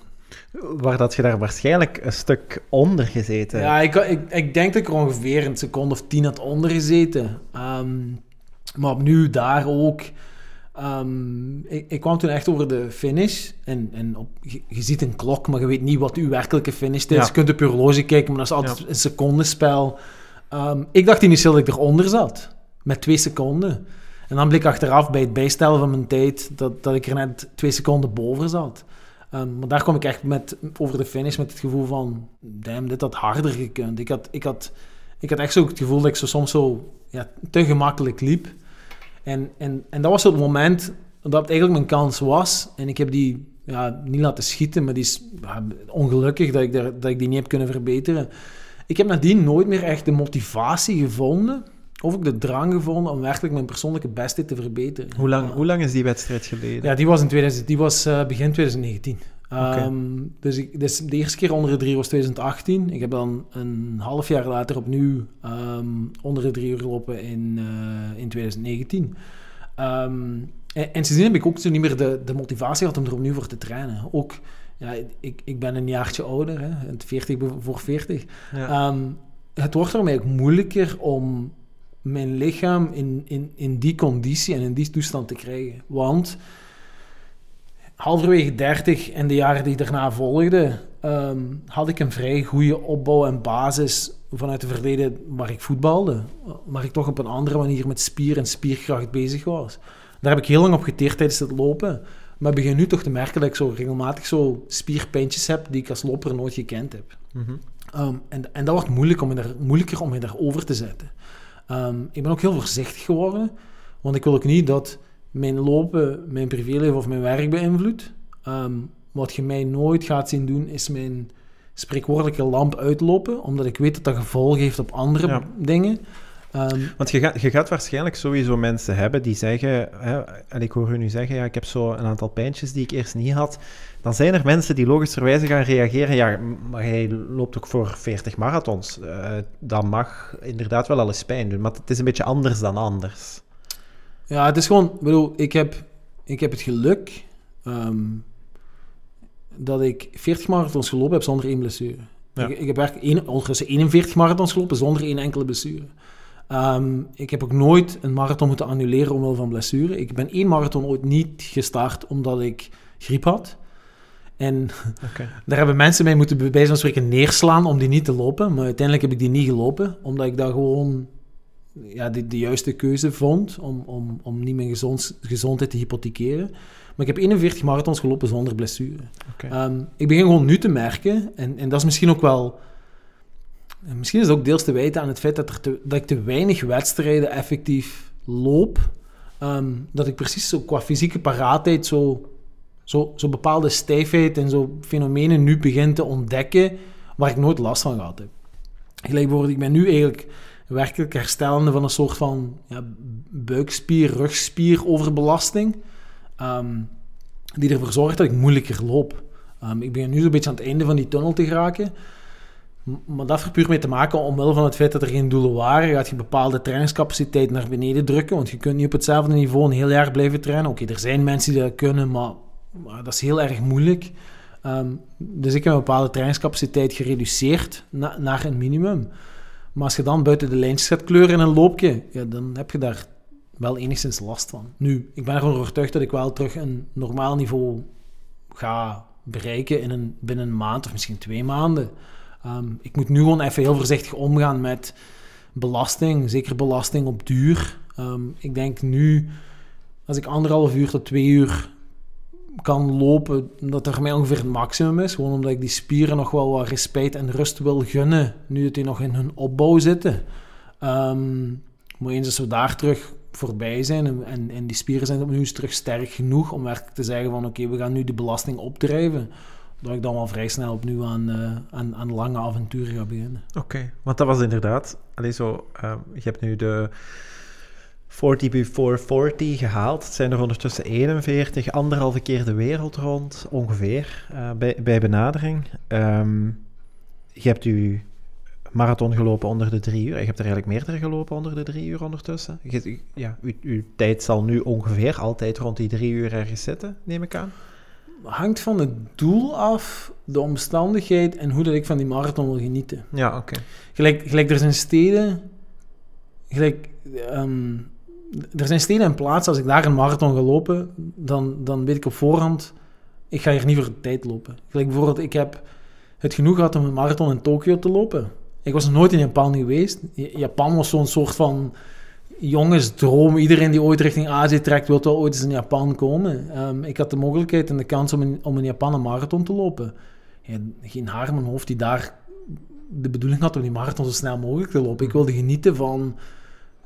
Waar dat je daar waarschijnlijk een stuk onder gezeten Ja, ik, ik, ik denk dat ik er ongeveer een seconde of tien had onder gezeten. Ehm, maar opnieuw daar ook. Ehm, ik, ik kwam toen echt over de finish. En, en op, je, je ziet een klok, maar je weet niet wat uw werkelijke finish is. Ja. Je kunt op je horloge kijken, maar dat is altijd Ja. een secondenspel. Ehm, ik dacht initieel dat ik eronder zat. Met twee seconden. En dan bleek achteraf bij het bijstellen van mijn tijd dat, dat ik er net twee seconden boven zat. Ehm, maar daar kwam ik echt met, over de finish met het gevoel van... Damn, dit had harder gekund. Ik had, ik had, ik had echt zo het gevoel dat ik zo soms zo ja, te gemakkelijk liep. En, en, en dat was het moment dat het eigenlijk mijn kans was. En ik heb die ja, niet laten schieten, maar die is ja, ongelukkig dat ik, daar, dat ik die niet heb kunnen verbeteren. Ik heb nadien nooit meer echt de motivatie gevonden... Of ook de drang gevonden om werkelijk mijn persoonlijke beste te verbeteren. Hoe lang, Ja. hoe lang is die wedstrijd geleden? Ja, die was, in 2000, die was eh, begin 2019. Ehm, dus, ik, dus de eerste keer onder de drie was 2018. Ik heb dan een half jaar later opnieuw ehm, onder de drie uur gelopen in, eh, in 2019. Ehm, en, en sindsdien heb ik ook niet meer de, de motivatie gehad om er opnieuw voor te trainen. Ook, ja, ik, ik ben een jaartje ouder, hè, 40 voor 40. Ja. Ehm, het wordt mij ook moeilijker om mijn lichaam in, in, in die conditie en in die toestand te krijgen. Want halverwege 30 en de jaren die daarna volgden, ehm, had ik een vrij goede opbouw en basis vanuit het verleden waar ik voetbalde. Maar ik toch op een andere manier met spier en spierkracht bezig was. Daar heb ik heel lang op geteerd tijdens het lopen. Maar ik begin nu toch te merken dat ik zo regelmatig zo spierpijntjes heb die ik als loper nooit gekend heb. Mhm. Ehm, en, en dat wordt moeilijk om daar, moeilijker om me daarover te zetten. Ehm, ik ben ook heel voorzichtig geworden, want ik wil ook niet dat mijn lopen mijn privéleven of mijn werk beïnvloedt. Ehm, wat je mij nooit gaat zien doen, is mijn spreekwoordelijke lamp uitlopen, omdat ik weet dat dat gevolgen heeft op andere Ja. dingen. Ehm, Want je gaat, je gaat waarschijnlijk sowieso mensen hebben die zeggen, hè, en ik hoor u nu zeggen, ja, ik heb zo een aantal pijntjes die ik eerst niet had. Dan zijn er mensen die logischerwijze gaan reageren, ja, maar hij loopt ook voor 40 marathons. Eh, dat mag inderdaad wel al eens pijn doen, maar het is een beetje anders dan anders. Ja, het is gewoon, ik bedoel, ik heb, ik heb het geluk ehm, dat ik 40 marathons gelopen heb zonder één blessure. Ja. Ik, ik heb één, ondertussen 41 marathons gelopen zonder één enkele blessure. Ehm, ik heb ook nooit een marathon moeten annuleren omwille van blessure. Ik ben één marathon ooit niet gestart omdat ik griep had. En daar hebben mensen mij moeten bij van spreken neerslaan om die niet te lopen. Maar uiteindelijk heb ik die niet gelopen, omdat ik daar gewoon ja, de, de juiste keuze vond om, om, om niet mijn gezond, gezondheid te hypothekeren. Maar ik heb 41 marathons gelopen zonder blessure. Ehm, ik begin gewoon nu te merken, en, en dat is misschien ook wel... en Misschien is het ook deels te wijten aan het feit dat, er te- dat ik te weinig wedstrijden effectief loop. ehm, dat ik precies zo qua fysieke paraatheid zo, zo, zo bepaalde stijfheid en zo fenomenen nu begin te ontdekken waar ik nooit last van gehad heb. Gelijk bijvoorbeeld, ik ben nu eigenlijk werkelijk herstellende van een soort van ja, buikspier, rugspier overbelasting. ehm, die ervoor zorgt dat ik moeilijker loop. Ehm, ik ben nu zo'n beetje aan het einde van die tunnel te geraken. Maar dat heeft puur mee te maken, omwille van het feit dat er geen doelen waren, gaat je bepaalde trainingscapaciteit naar beneden drukken. Want je kunt niet op hetzelfde niveau een heel jaar blijven trainen. Oké, er zijn mensen die dat kunnen, maar, dat is heel erg moeilijk. Ehm, dus ik heb een bepaalde trainingscapaciteit gereduceerd na- naar een minimum. Maar als je dan buiten de lijntjes gaat kleuren in een loopje, ja, dan heb je daar wel enigszins last van. Nu, ik ben ervan overtuigd dat ik wel terug een normaal niveau ga bereiken in een, binnen een maand of misschien twee maanden. Ehm, ik moet nu gewoon even heel voorzichtig omgaan met belasting, zeker belasting op duur. Ehm, ik denk nu, als ik anderhalf uur tot twee uur kan lopen, dat er mij ongeveer het maximum is. Gewoon omdat ik die spieren nog wel wat respect en rust wil gunnen, nu dat die nog in hun opbouw zitten. Ehm, maar eens als we daar terug voorbij zijn en, en, die spieren zijn opnieuw terug sterk genoeg om werkelijk te zeggen van oké, we gaan nu de belasting opdrijven, dat ik dan wel vrij snel opnieuw aan, eh, aan, aan lange avonturen ga beginnen. Oké, want dat was inderdaad... Allee, zo, ehm, je hebt nu de 40 before 40 gehaald. Het zijn er ondertussen 41, anderhalve keer de wereld rond, ongeveer, eh, bij, bij benadering. Ehm, je hebt je marathon gelopen onder de drie uur. Je hebt er eigenlijk meerdere gelopen onder de drie uur ondertussen. Je, ja, uw, uw tijd zal nu ongeveer altijd rond die drie uur ergens zitten, neem ik aan. Hangt van het doel af, de omstandigheid en hoe dat ik van die marathon wil genieten. Ja, oké. Gelijk, gelijk er zijn steden, gelijk, ehm, er zijn steden en plaatsen, als ik daar een marathon ga lopen, dan, dan weet ik op voorhand, ik ga hier niet voor de tijd lopen. Gelijk bijvoorbeeld, ik heb het genoeg gehad om een marathon in Tokio te lopen. Ik was nog nooit in Japan geweest. Japan was zo'n soort van jongensdroom. Iedereen die ooit richting Azië trekt, wil wel ooit eens in Japan komen. Ehm, ik had de mogelijkheid en de kans om in, om in Japan een marathon te lopen. Geen haar in mijn hoofd die daar de bedoeling had om die marathon zo snel mogelijk te lopen. Ik wilde genieten van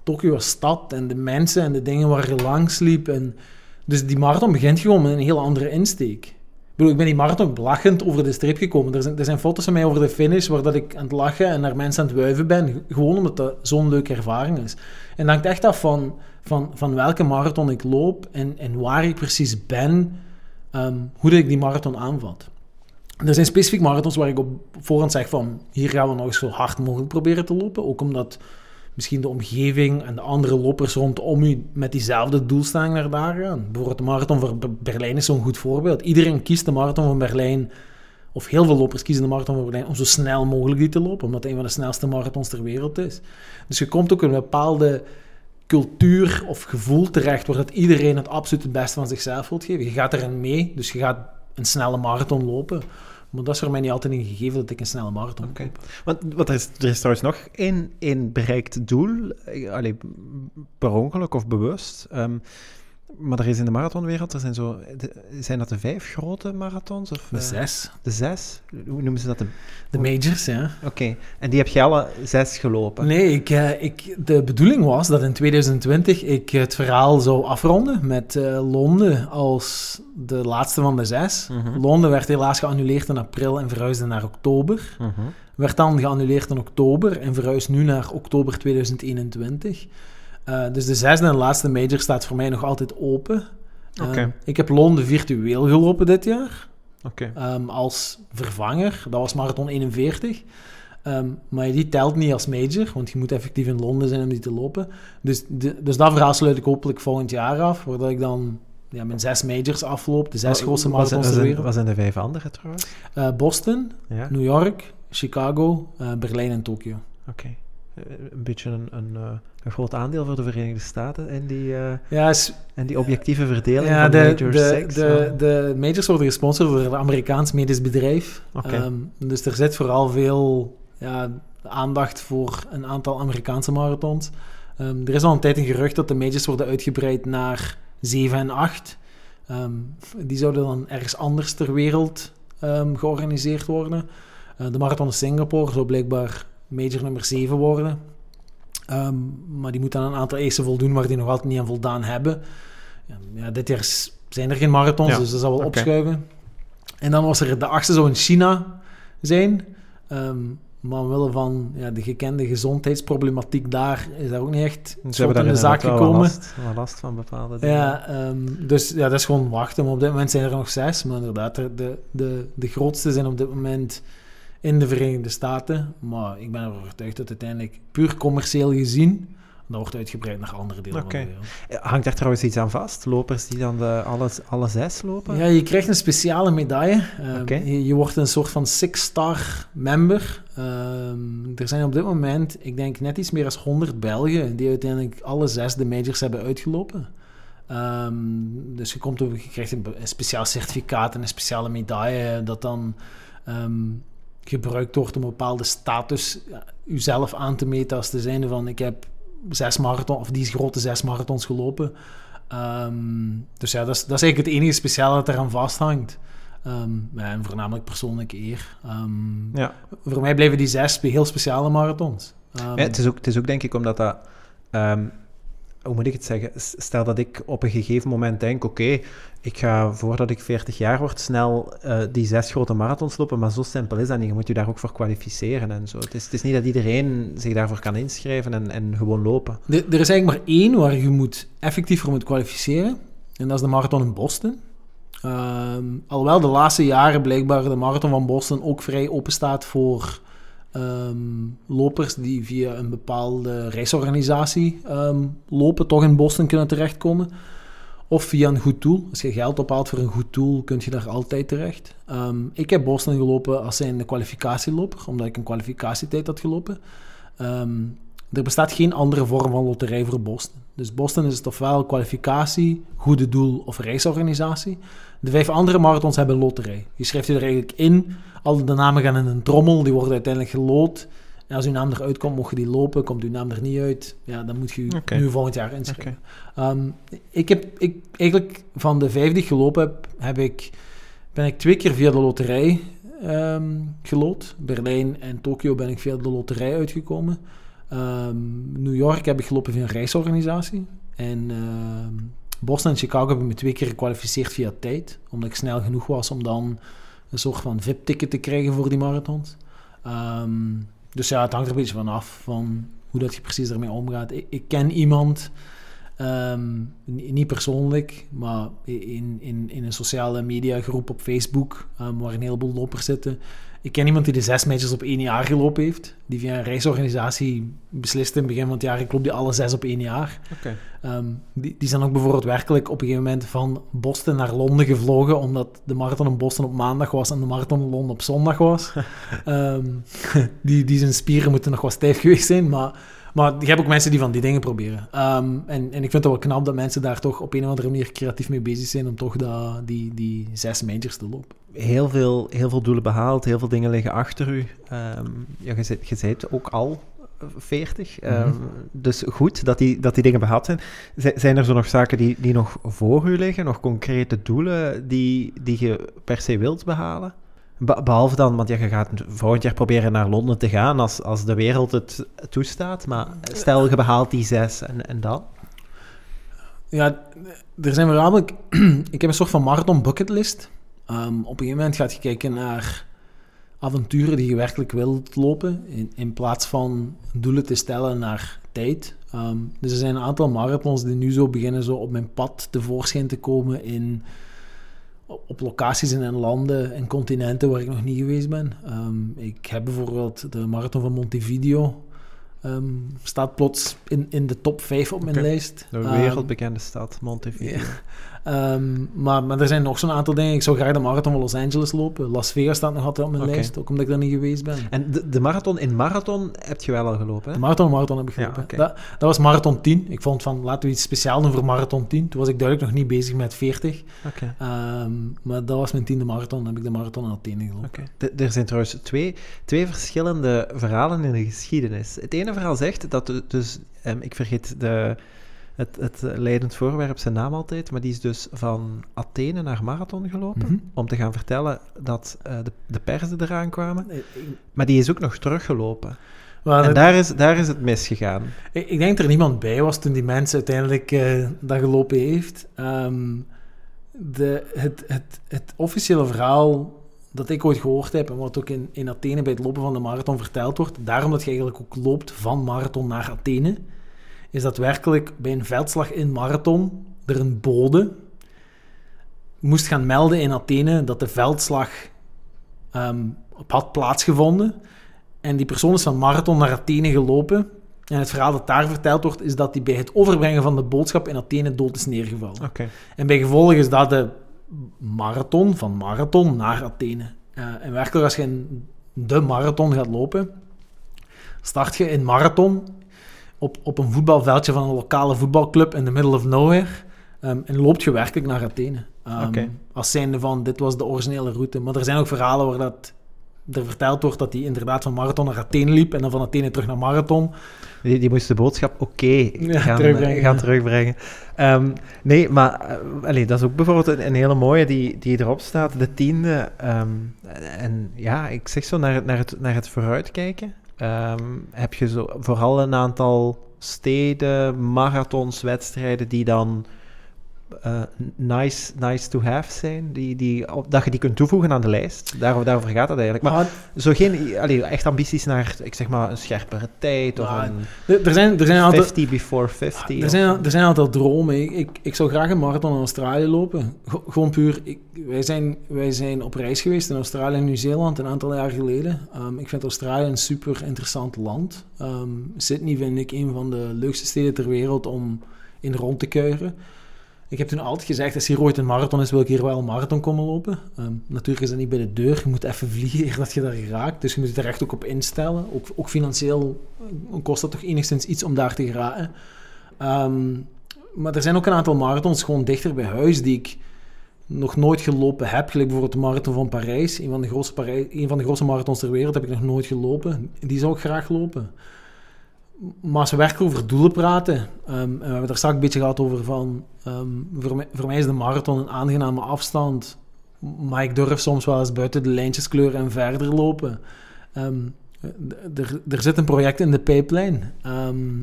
Tokio als stad en de mensen en de dingen waar je langs liep. En dus die marathon begint gewoon met een heel andere insteek. Ik bedoel, ik ben die marathon lachend over de streep gekomen. Er zijn, er zijn foto's van mij over de finish waar dat ik aan het lachen en naar mensen aan het wuiven ben. Gewoon omdat dat zo'n leuke ervaring is. En dat hangt echt af van, van, van welke marathon ik loop en, en waar ik precies ben, ehm, hoe dat ik die marathon aanvat. Er zijn specifiek marathons waar ik op voorhand zeg van hier gaan we nog eens zo hard mogelijk proberen te lopen. Ook omdat misschien de omgeving en de andere lopers rondom u met diezelfde doelstelling naar daar gaan. Bijvoorbeeld de marathon van Ber- Berlijn is zo'n goed voorbeeld. Iedereen kiest de marathon van Berlijn, of heel veel lopers kiezen de marathon van Berlijn om zo snel mogelijk die te lopen, omdat het een van de snelste marathons ter wereld is. Dus je komt ook een bepaalde cultuur of gevoel terecht waar dat iedereen het absoluut het beste van zichzelf wil geven. Je gaat erin mee, dus je gaat een snelle marathon lopen. Maar dat is voor mij niet altijd een gegeven dat ik een snelle marathon Oké. loop. Want wat er, is, er is trouwens nog één, één bereikt doel, eh, allee, per ongeluk of bewust. Ehm, maar er is in de marathonwereld, er zijn, zo, de- zijn dat de vijf grote marathons? Of, De eh, zes. De zes? Hoe noemen ze dat? De- De majors, ja. Oké, en die heb je alle zes gelopen? Nee, ik, eh, ik, de bedoeling was dat in 2020 ik het verhaal zou afronden met eh, Londen als de laatste van de zes. Mhm. Londen werd helaas geannuleerd in april en verhuisde naar oktober. Mhm. Werd dan geannuleerd in oktober en verhuisd nu naar oktober 2021. Eh, dus de zesde en laatste major staat voor mij nog altijd open. Eh, Oké. ik heb Londen virtueel gelopen dit jaar. Oké. Ehm, als vervanger. Dat was marathon 41. Ehm, maar die telt niet als major, want je moet effectief in Londen zijn om die te lopen. Dus, de- dus dat verhaal sluit ik hopelijk volgend jaar af, waar dat ik dan ja, mijn zes majors afloop, de zes grootste Wat zijn- marathons wat ter wereld. Wat zijn de vijf andere trouwens? Eh, Boston, Ja, New York, Chicago, eh, Berlijn en Tokio. oké. Een beetje een, een, eh, een groot aandeel voor de Verenigde Staten en die, eh, Ja, is, en die objectieve verdeling ja van de, Major de, 6. de, de majors worden gesponsord door een Amerikaans medisch bedrijf. Ehm, dus er zit vooral veel ja, aandacht voor een aantal Amerikaanse marathons. Ehm, er is al een tijd een gerucht dat de majors worden uitgebreid naar 7 en 8. Ehm, die zouden dan ergens anders ter wereld georganiseerd worden. Eh, de marathon in Singapore zou blijkbaar major nummer 7 worden. Ehm, maar die moeten aan een aantal eisen voldoen waar die nog altijd niet aan voldaan hebben. Ja, ja, dit jaar zijn er geen marathons, Ja, dus dat zal wel opschuiven. En dan was er de achtste zou in China zijn. Ehm, maar omwille van ja, de gekende gezondheidsproblematiek daar is daar ook niet echt Ze hebben daar in de zaak gekomen. last, last van bepaalde dingen. Ja, ehm, dus ja, dat is gewoon wachten. Maar op dit moment zijn er nog zes. Maar inderdaad, er- de, de, de grootste zijn op dit moment in de Verenigde Staten. Maar ik ben ervan overtuigd dat uiteindelijk puur commercieel gezien... dat wordt uitgebreid naar andere delen Oké. van de wereld. Eh, Hangt daar trouwens iets aan vast? Lopers die dan de, alle, alle zes lopen? Ja, je krijgt een speciale medaille. Ehm, Oké. je, je wordt een soort van six-star member. Ehm, er zijn op dit moment, ik denk, net iets meer dan 100 Belgen die uiteindelijk alle zes de majors hebben uitgelopen. Ehm, dus je, komt op, je krijgt een speciaal certificaat en een speciale medaille dat dan ehm, gebruikt wordt om een bepaalde status uzelf aan te meten als te zijnde van ik heb zes marathon of die grote zes marathons gelopen. Ehm, dus ja, dat is, dat is eigenlijk het enige speciale dat eraan vasthangt. Ja, en voornamelijk persoonlijke eer. Ehm, Ja. Voor mij blijven die zes heel speciale marathons. Ja, het, is ook, het is ook denk ik omdat dat... hoe moet ik het zeggen? Stel dat ik op een gegeven moment denk, oké, ik ga voordat ik 40 jaar word snel eh, die zes grote marathons lopen, maar zo simpel is dat niet. Je moet je daar ook voor kwalificeren en zo. Het is, het is niet dat iedereen zich daarvoor kan inschrijven en, en gewoon lopen. Er, er is eigenlijk maar één waar je moet effectief voor moet kwalificeren. En dat is de marathon in Boston. Ehm, alhoewel de laatste jaren blijkbaar de marathon van Boston ook vrij open staat voor ehm, lopers die via een bepaalde reisorganisatie ehm, lopen, toch in Boston kunnen terechtkomen. Of via een goed doel. Als je geld ophaalt voor een goed doel, kun je daar altijd terecht. Ehm, ik heb Boston gelopen als zijn kwalificatieloper, omdat ik een kwalificatietijd had gelopen. Er bestaat geen andere vorm van loterij voor Boston. Dus Boston is het ofwel kwalificatie, goede doel of reisorganisatie. De vijf andere marathons hebben loterij. Je schrijft je er eigenlijk in. Al de namen gaan in een trommel, die worden uiteindelijk gelood. En als uw naam eruit komt, mocht je die lopen. Komt uw naam er niet uit, ja, dan moet je nu volgend jaar inschrijven. Ehm, ik heb ik, eigenlijk van de vijf die ik gelopen heb, heb ik, ben ik twee keer via de loterij ehm gelood. Berlijn en Tokio ben ik via de loterij uitgekomen. Ehm, New York heb ik gelopen via een reisorganisatie. En Boston en Chicago heb ik me twee keer gekwalificeerd via tijd. Omdat ik snel genoeg was om dan een soort van VIP-ticket te krijgen voor die marathons. Ehm, dus ja, het hangt er een beetje van af van hoe dat je precies ermee omgaat. Ik, ik ken iemand, ehm, ni- niet persoonlijk, maar in, in, in een sociale media groep op Facebook, ehm, waar een heleboel lopers zitten. Ik ken iemand die de zes matches op één jaar gelopen heeft. Die via een reisorganisatie besliste in het begin van het jaar, ik loop die alle zes op één jaar. Ehm, die, die zijn ook bijvoorbeeld werkelijk op een gegeven moment van Boston naar Londen gevlogen, omdat de marathon in Boston op maandag was en de marathon in Londen op zondag was. Ehm, die, die zijn spieren moeten nog wat stijf geweest zijn, maar, maar je hebt ook mensen die van die dingen proberen. Ehm, en, en ik vind het wel knap dat mensen daar toch op een of andere manier creatief mee bezig zijn om toch dat, die, die zes majors te lopen. Heel veel, heel veel doelen behaald, heel veel dingen liggen achter u. Ehm, ja, je, zit, je ook al eh, 40. ehm, Mhm. Dus goed dat die, dat die dingen behaald zijn. Z- zijn er zo nog zaken die, die nog voor u liggen? Nog concrete doelen die, die je per se wilt behalen? Be- behalve dan, want ja, je gaat volgend jaar proberen naar Londen te gaan als, als de wereld het toestaat. Maar stel, je behaalt die zes en, en dan? Ja, er zijn voornamelijk... ik heb een soort van marathon bucketlist. Ehm, op een gegeven moment gaat je kijken naar avonturen die je werkelijk wilt lopen, in, in plaats van doelen te stellen naar tijd. Ehm, dus er zijn een aantal marathons die nu zo beginnen zo op mijn pad tevoorschijn te komen in, op, op locaties en in landen en continenten waar ik nog niet geweest ben. Ehm, ik heb bijvoorbeeld de marathon van Montevideo. ehm, staat plots in, in de top 5 op mijn lijst. De wereldbekende stad, Montevideo. Ehm, maar, maar er zijn nog zo'n aantal dingen. Ik zou graag de marathon van Los Angeles lopen. Las Vegas staat nog altijd op mijn lijst, ook omdat ik daar niet geweest ben. En de, de marathon in marathon heb je wel al gelopen, hè? De marathon, marathon heb ik Ja, gelopen. dat, dat was marathon 10. Ik vond van, laten we iets speciaals doen voor marathon 10. Toen was ik duidelijk nog niet bezig met 40. Oké. Ehm, maar dat was mijn tiende marathon. Dan heb ik de marathon in Athene gelopen. Er zijn trouwens twee, twee verschillende verhalen in de geschiedenis. Het ene verhaal zegt dat dus, ehm, ik vergeet de, het, het leidend voorwerp zijn naam altijd, maar die is dus van Athene naar Marathon gelopen Mhm. om te gaan vertellen dat eh, de, de persen eraan kwamen. Ik- Maar die is ook nog teruggelopen. Maar En het- daar is, daar is het misgegaan. Ik, ik denk dat er niemand bij was toen die mensen uiteindelijk eh, dat gelopen heeft. Ehm, de, het, het, het officiële verhaal dat ik ooit gehoord heb en wat ook in, in Athene bij het lopen van de marathon verteld wordt, daarom dat je eigenlijk ook loopt van marathon naar Athene, is dat werkelijk bij een veldslag in marathon er een bode moest gaan melden in Athene dat de veldslag ehm, op had plaatsgevonden. En die persoon is van marathon naar Athene gelopen. En het verhaal dat daar verteld wordt, is dat hij bij het overbrengen van de boodschap in Athene dood is neergevallen. En bij gevolg is dat de marathon, van marathon naar Athene. Eh, en werkelijk, als je in de marathon gaat lopen, start je in marathon op, op een voetbalveldje van een lokale voetbalclub in the middle of nowhere. ehm, en loopt je werkelijk naar Athene. Ehm. Als zijnde van, dit was de originele route. Maar er zijn ook verhalen waar dat er verteld wordt dat hij inderdaad van marathon naar Athene liep en dan van Athene terug naar marathon. Die, die moest de boodschap oké Ja, gaan, terugbrengen, gaan terugbrengen. Ehm, nee, maar eh, allee, dat is ook bijvoorbeeld een, een hele mooie die, die erop staat, de tiende. en ja, ik zeg zo naar naar het, naar het vooruitkijken. Ehm, heb je zo vooral een aantal steden, marathons, wedstrijden die dan eh, nice, nice to have zijn, die, die, op- dat je die kunt toevoegen aan de lijst. Daar, daarover gaat het eigenlijk. Maar Maar zo geen allee, echt ambities naar, ik zeg maar, een scherpere tijd of Ja, een er, zijn, er zijn een aantal... 50 before 50. Er zijn, er zijn aantal dromen. Ik, ik, ik zou graag een marathon in Australië lopen. Go- gewoon puur. Ik, wij, zijn, wij zijn op reis geweest in Australië en Nieuw-Zeeland een aantal jaar geleden. Ehm, ik vind Australië een super interessant land. Ehm, Sydney vind ik een van de leukste steden ter wereld om in rond te kuieren. Ik heb toen altijd gezegd, als hier ooit een marathon is, wil ik hier wel een marathon komen lopen. Ehm, natuurlijk is dat niet bij de deur. Je moet even vliegen eer dat je daar raakt. Dus je moet er echt ook op instellen. Ook, ook financieel eh, kost dat toch enigszins iets om daar te geraken. Ehm, maar er zijn ook een aantal marathons gewoon dichter bij huis die ik nog nooit gelopen heb. Gelijk bijvoorbeeld de marathon van Parijs. Een van de grootste, Parij- een van de grootste marathons ter wereld heb ik nog nooit gelopen. Die zou ik graag lopen. Maar als we werkelijk over doelen praten, ehm, en we hebben er straks een beetje gehad over van, ehm, voor, mij, voor mij is de marathon een aangename afstand, maar ik durf soms wel eens buiten de lijntjes kleuren en verder lopen. Ehm, er, zit een project in de pijplijn.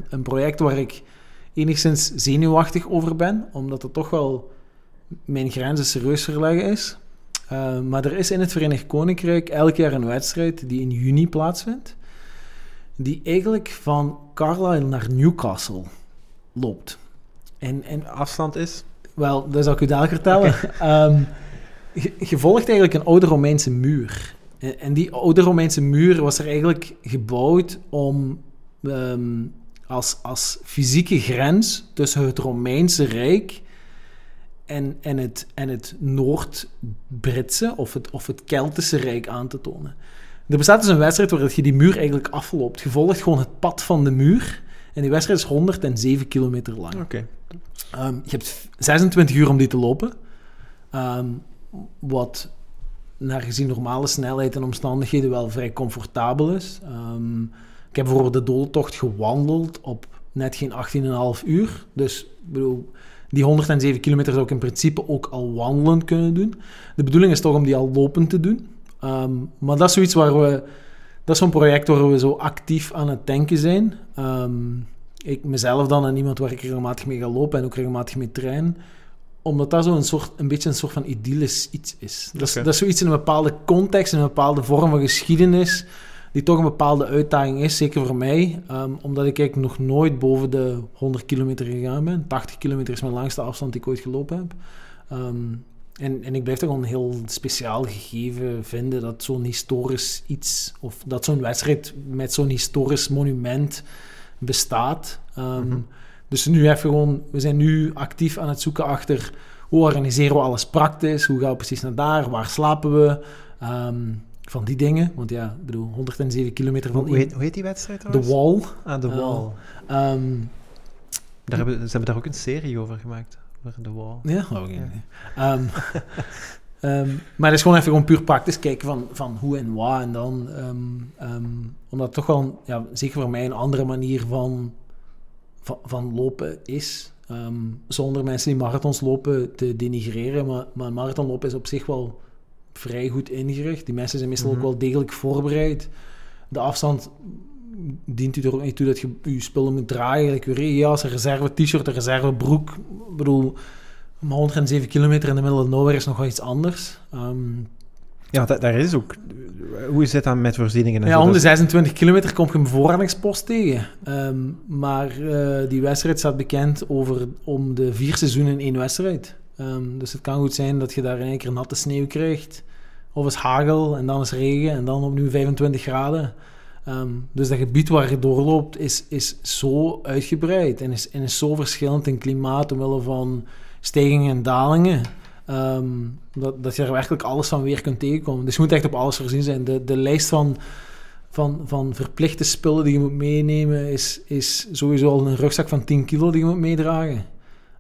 Een project waar ik enigszins zenuwachtig over ben, omdat het toch wel mijn grenzen serieus verleggen is. Maar er is in het Verenigd Koninkrijk elk jaar een wedstrijd die in juni plaatsvindt, die eigenlijk van Carlisle naar Newcastle loopt. En, en afstand is. wel, dat zal ik u dadelijk vertellen. Ehm, je, je volgt eigenlijk een oude Romeinse muur. En, en die oude Romeinse muur was er eigenlijk gebouwd om ehm, als, als fysieke grens tussen het Romeinse Rijk en, en het, en het Noord-Britse of het, of het Keltische Rijk aan te tonen. Er bestaat dus een wedstrijd waar je die muur eigenlijk afloopt. Je volgt gewoon het pad van de muur. En die wedstrijd is 107 kilometer lang. Oké. Ehm, je hebt 26 uur om die te lopen. Ehm, wat naar gezien normale snelheid en omstandigheden wel vrij comfortabel is. Ehm, ik heb bijvoorbeeld de dodentocht gewandeld op net geen 18,5 uur. Dus ik bedoel, die 107 kilometer zou ik in principe ook al wandelend kunnen doen. De bedoeling is toch om die al lopend te doen. Ehm, maar dat is zoiets waar we... Dat is zo'n project waar we zo actief aan het denken zijn. Ehm, ik mezelf dan en iemand waar ik regelmatig mee ga lopen en ook regelmatig mee train. Omdat dat zo een, soort, een beetje een soort van idyllisch iets is. Dat is, dat is zoiets in een bepaalde context, in een bepaalde vorm van geschiedenis, die toch een bepaalde uitdaging is, zeker voor mij. Ehm, omdat ik eigenlijk nog nooit boven de 100 kilometer gegaan ben. 80 kilometer is mijn langste afstand die ik ooit gelopen heb. En, en ik blijf toch een heel speciaal gegeven vinden dat zo'n historisch iets, of dat zo'n wedstrijd met zo'n historisch monument bestaat. Ehm, Mhm. Dus nu even gewoon, we zijn nu actief aan het zoeken achter hoe organiseren we alles praktisch, hoe gaan we precies naar daar, waar slapen we, Ehm, van die dingen. Want ja, ik bedoel, 107 kilometer van Hoe heet, hoe heet die wedstrijd de trouwens? wall. Ah, The. Wall. Ehm, Daar hebben, ze hebben daar ook een serie over gemaakt. The Wall. Ja, oh, Ja. Ehm, ehm, maar het is gewoon even gewoon puur praktisch kijken van, van hoe en wat. En dan, ehm, omdat het toch wel, ja, zeker voor mij, een andere manier van, van, van lopen is. Zonder mensen die marathons lopen te denigreren. Maar, maar een marathonlopen is op zich wel vrij goed ingericht. Die mensen zijn meestal Mhm. ook wel degelijk voorbereid. De afstand dient u er ook niet toe dat je je spullen moet dragen. Like je regenjas, een reserve t-shirt, een reserve broek. Ik bedoel, maar 107 kilometer in de middle of nowhere is nog wel iets anders. Ehm, Ja, da- daar is ook... Hoe zit dat met voorzieningen? en ja, zo? om de Dat- 26 kilometer kom je een bevoorradingspost tegen. Ehm, maar eh, die wedstrijd staat bekend over om de vier seizoenen in één wedstrijd. Ehm, dus het kan goed zijn dat je daar in één keer natte sneeuw krijgt. Of is hagel en dan is regen en dan opnieuw 25 graden. Ehm, dus dat gebied waar je doorloopt is, is zo uitgebreid en is, en is zo verschillend in klimaat omwille van stijgingen en dalingen. ehm, dat, dat je er werkelijk alles van weer kunt tegenkomen. Dus je moet echt op alles voorzien zijn. De, de lijst van, van, van verplichte spullen die je moet meenemen is, is sowieso al een rugzak van 10 kilo die je moet meedragen.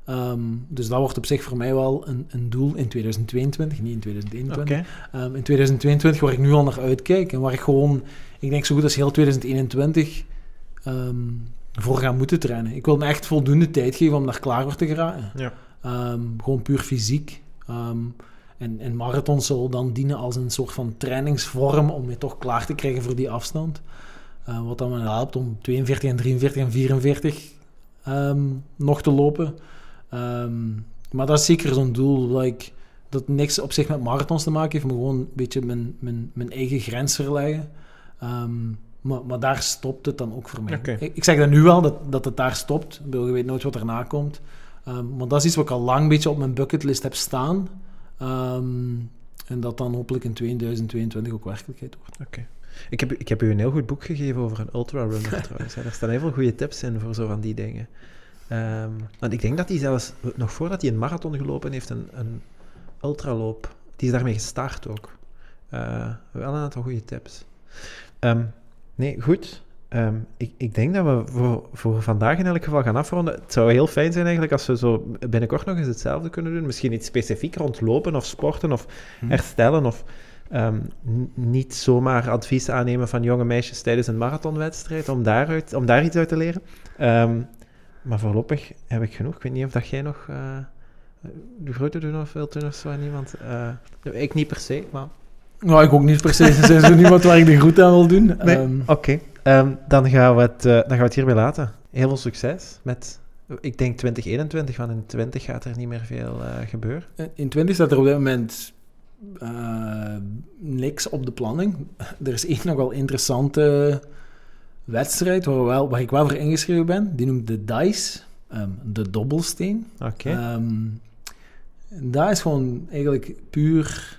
Ehm, dus dat wordt op zich voor mij wel een, een doel in 2022, niet in 2021. Oké. Ehm, in 2022 waar ik nu al naar uitkijk en waar ik gewoon, ik denk zo goed als heel 2021 ehm, voor ga moeten trainen. Ik wil me echt voldoende tijd geven om daar klaar voor te geraken. Ja. Ehm, gewoon puur fysiek. Ehm, en, en marathon zal dan dienen als een soort van trainingsvorm om je toch klaar te krijgen voor die afstand. Eh, wat dan me helpt om 42 en 43 en 44 ehm, nog te lopen. Maar dat is zeker zo'n doel dat, ik, dat niks op zich met marathons te maken heeft, maar gewoon een beetje mijn, mijn, mijn eigen grens verleggen. Ehm, maar, maar daar stopt het dan ook voor mij. Ik, ik zeg dat nu wel, dat, dat het daar stopt. Bedoel, Je weet nooit wat erna komt. Ehm, maar dat is iets wat ik al lang een beetje op mijn bucketlist heb staan. Ehm, en dat dan hopelijk in 2022 ook werkelijkheid wordt. Oké. Ik heb, ik heb u een heel goed boek gegeven over een ultrarunner trouwens. Daar staan heel veel goede tips in voor zo van die dingen. Want ik denk dat hij zelfs, nog voordat hij een marathon gelopen heeft, een, een ultraloop, die is daarmee gestart ook. Eh, wel een aantal goede tips. Ehm, nee, goed. Ehm, ik, ik denk dat we voor, voor vandaag in elk geval gaan afronden. Het zou heel fijn zijn eigenlijk als we zo binnenkort nog eens hetzelfde kunnen doen. Misschien iets specifiek rond lopen of sporten of Hm. herstellen of ehm, niet zomaar advies aannemen van jonge meisjes tijdens een marathonwedstrijd om, daaruit, om daar iets uit te leren. Maar voorlopig heb ik genoeg. Ik weet niet of dat jij nog eh, de grote doen of wilt doen of zo aan iemand. Eh, ik niet per se, maar... Nou, ik ook niet precies. Er is zo niemand waar ik de groet aan wil doen. Nee. Ehm, Oké, ehm, dan, gaan we het, eh, dan gaan we het hierbij laten. Heel veel succes met, ik denk 2021, want in 20 gaat er niet meer veel eh, gebeuren. in 20 staat er op dit moment eh, niks op de planning. Er is één nog wel interessante wedstrijd waar, we wel, waar ik wel voor ingeschreven ben. Die noemt de DICE, ehm, de dobbelsteen. Oké. Ehm, dat is gewoon eigenlijk puur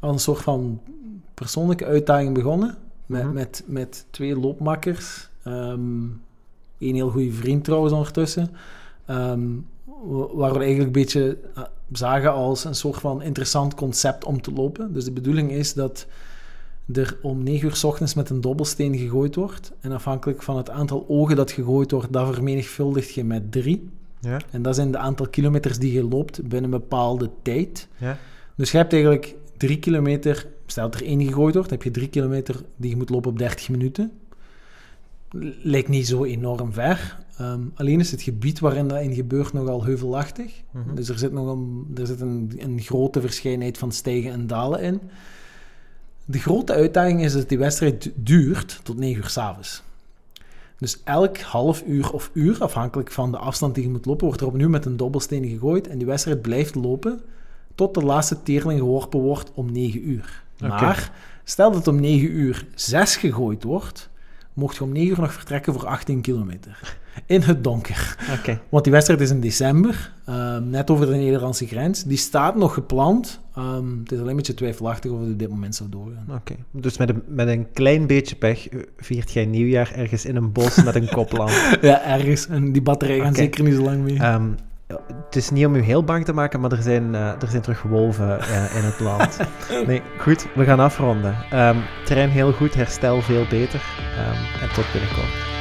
als een soort van persoonlijke uitdaging begonnen. Met, Mhm. met, met twee loopmakkers. Eén heel goede vriend trouwens ondertussen. Ehm, wa- waar we eigenlijk een beetje eh, zagen als een soort van interessant concept om te lopen. Dus de bedoeling is dat er om 9 uur s ochtends met een dobbelsteen gegooid wordt. En afhankelijk van het aantal ogen dat gegooid wordt, dat vermenigvuldigt je met drie. Ja, En dat zijn de aantal kilometers die je loopt binnen een bepaalde tijd. ja. Dus je hebt eigenlijk drie kilometer, stel dat er één gegooid wordt, heb je drie kilometer die je moet lopen op 30 minuten. Lijkt niet zo enorm ver. Ehm, alleen is het gebied waarin dat in gebeurt nogal heuvelachtig. Mhm. Dus er zit, nog een, er zit een, een grote verscheidenheid van stijgen en dalen in. De grote uitdaging is dat die wedstrijd du- duurt tot 9 uur s'avonds. Dus elk half uur of uur, afhankelijk van de afstand die je moet lopen, wordt er opnieuw met een dobbelsteen gegooid. En die wedstrijd blijft lopen tot de laatste teerling geworpen wordt om 9 uur. Maar stel dat om 9 uur 6 gegooid wordt, mocht je om 9 uur nog vertrekken voor 18 kilometer. In het donker. Want die wedstrijd is in december, ehm, net over de Nederlandse grens. Die staat nog gepland. Ehm, het is alleen een beetje twijfelachtig of het op dit moment zou doorgaan. Oké. Dus met een, met een klein beetje pech eh, viert jij nieuwjaar ergens in een bos met een koplamp. Ja, ergens. En die batterij gaan zeker niet zo lang mee. Ehm, het is niet om u heel bang te maken, maar er zijn, eh, er zijn terug wolven eh, in het land. Nee, goed, we gaan afronden. Ehm train heel goed, herstel veel beter. Ehm, en tot binnenkort.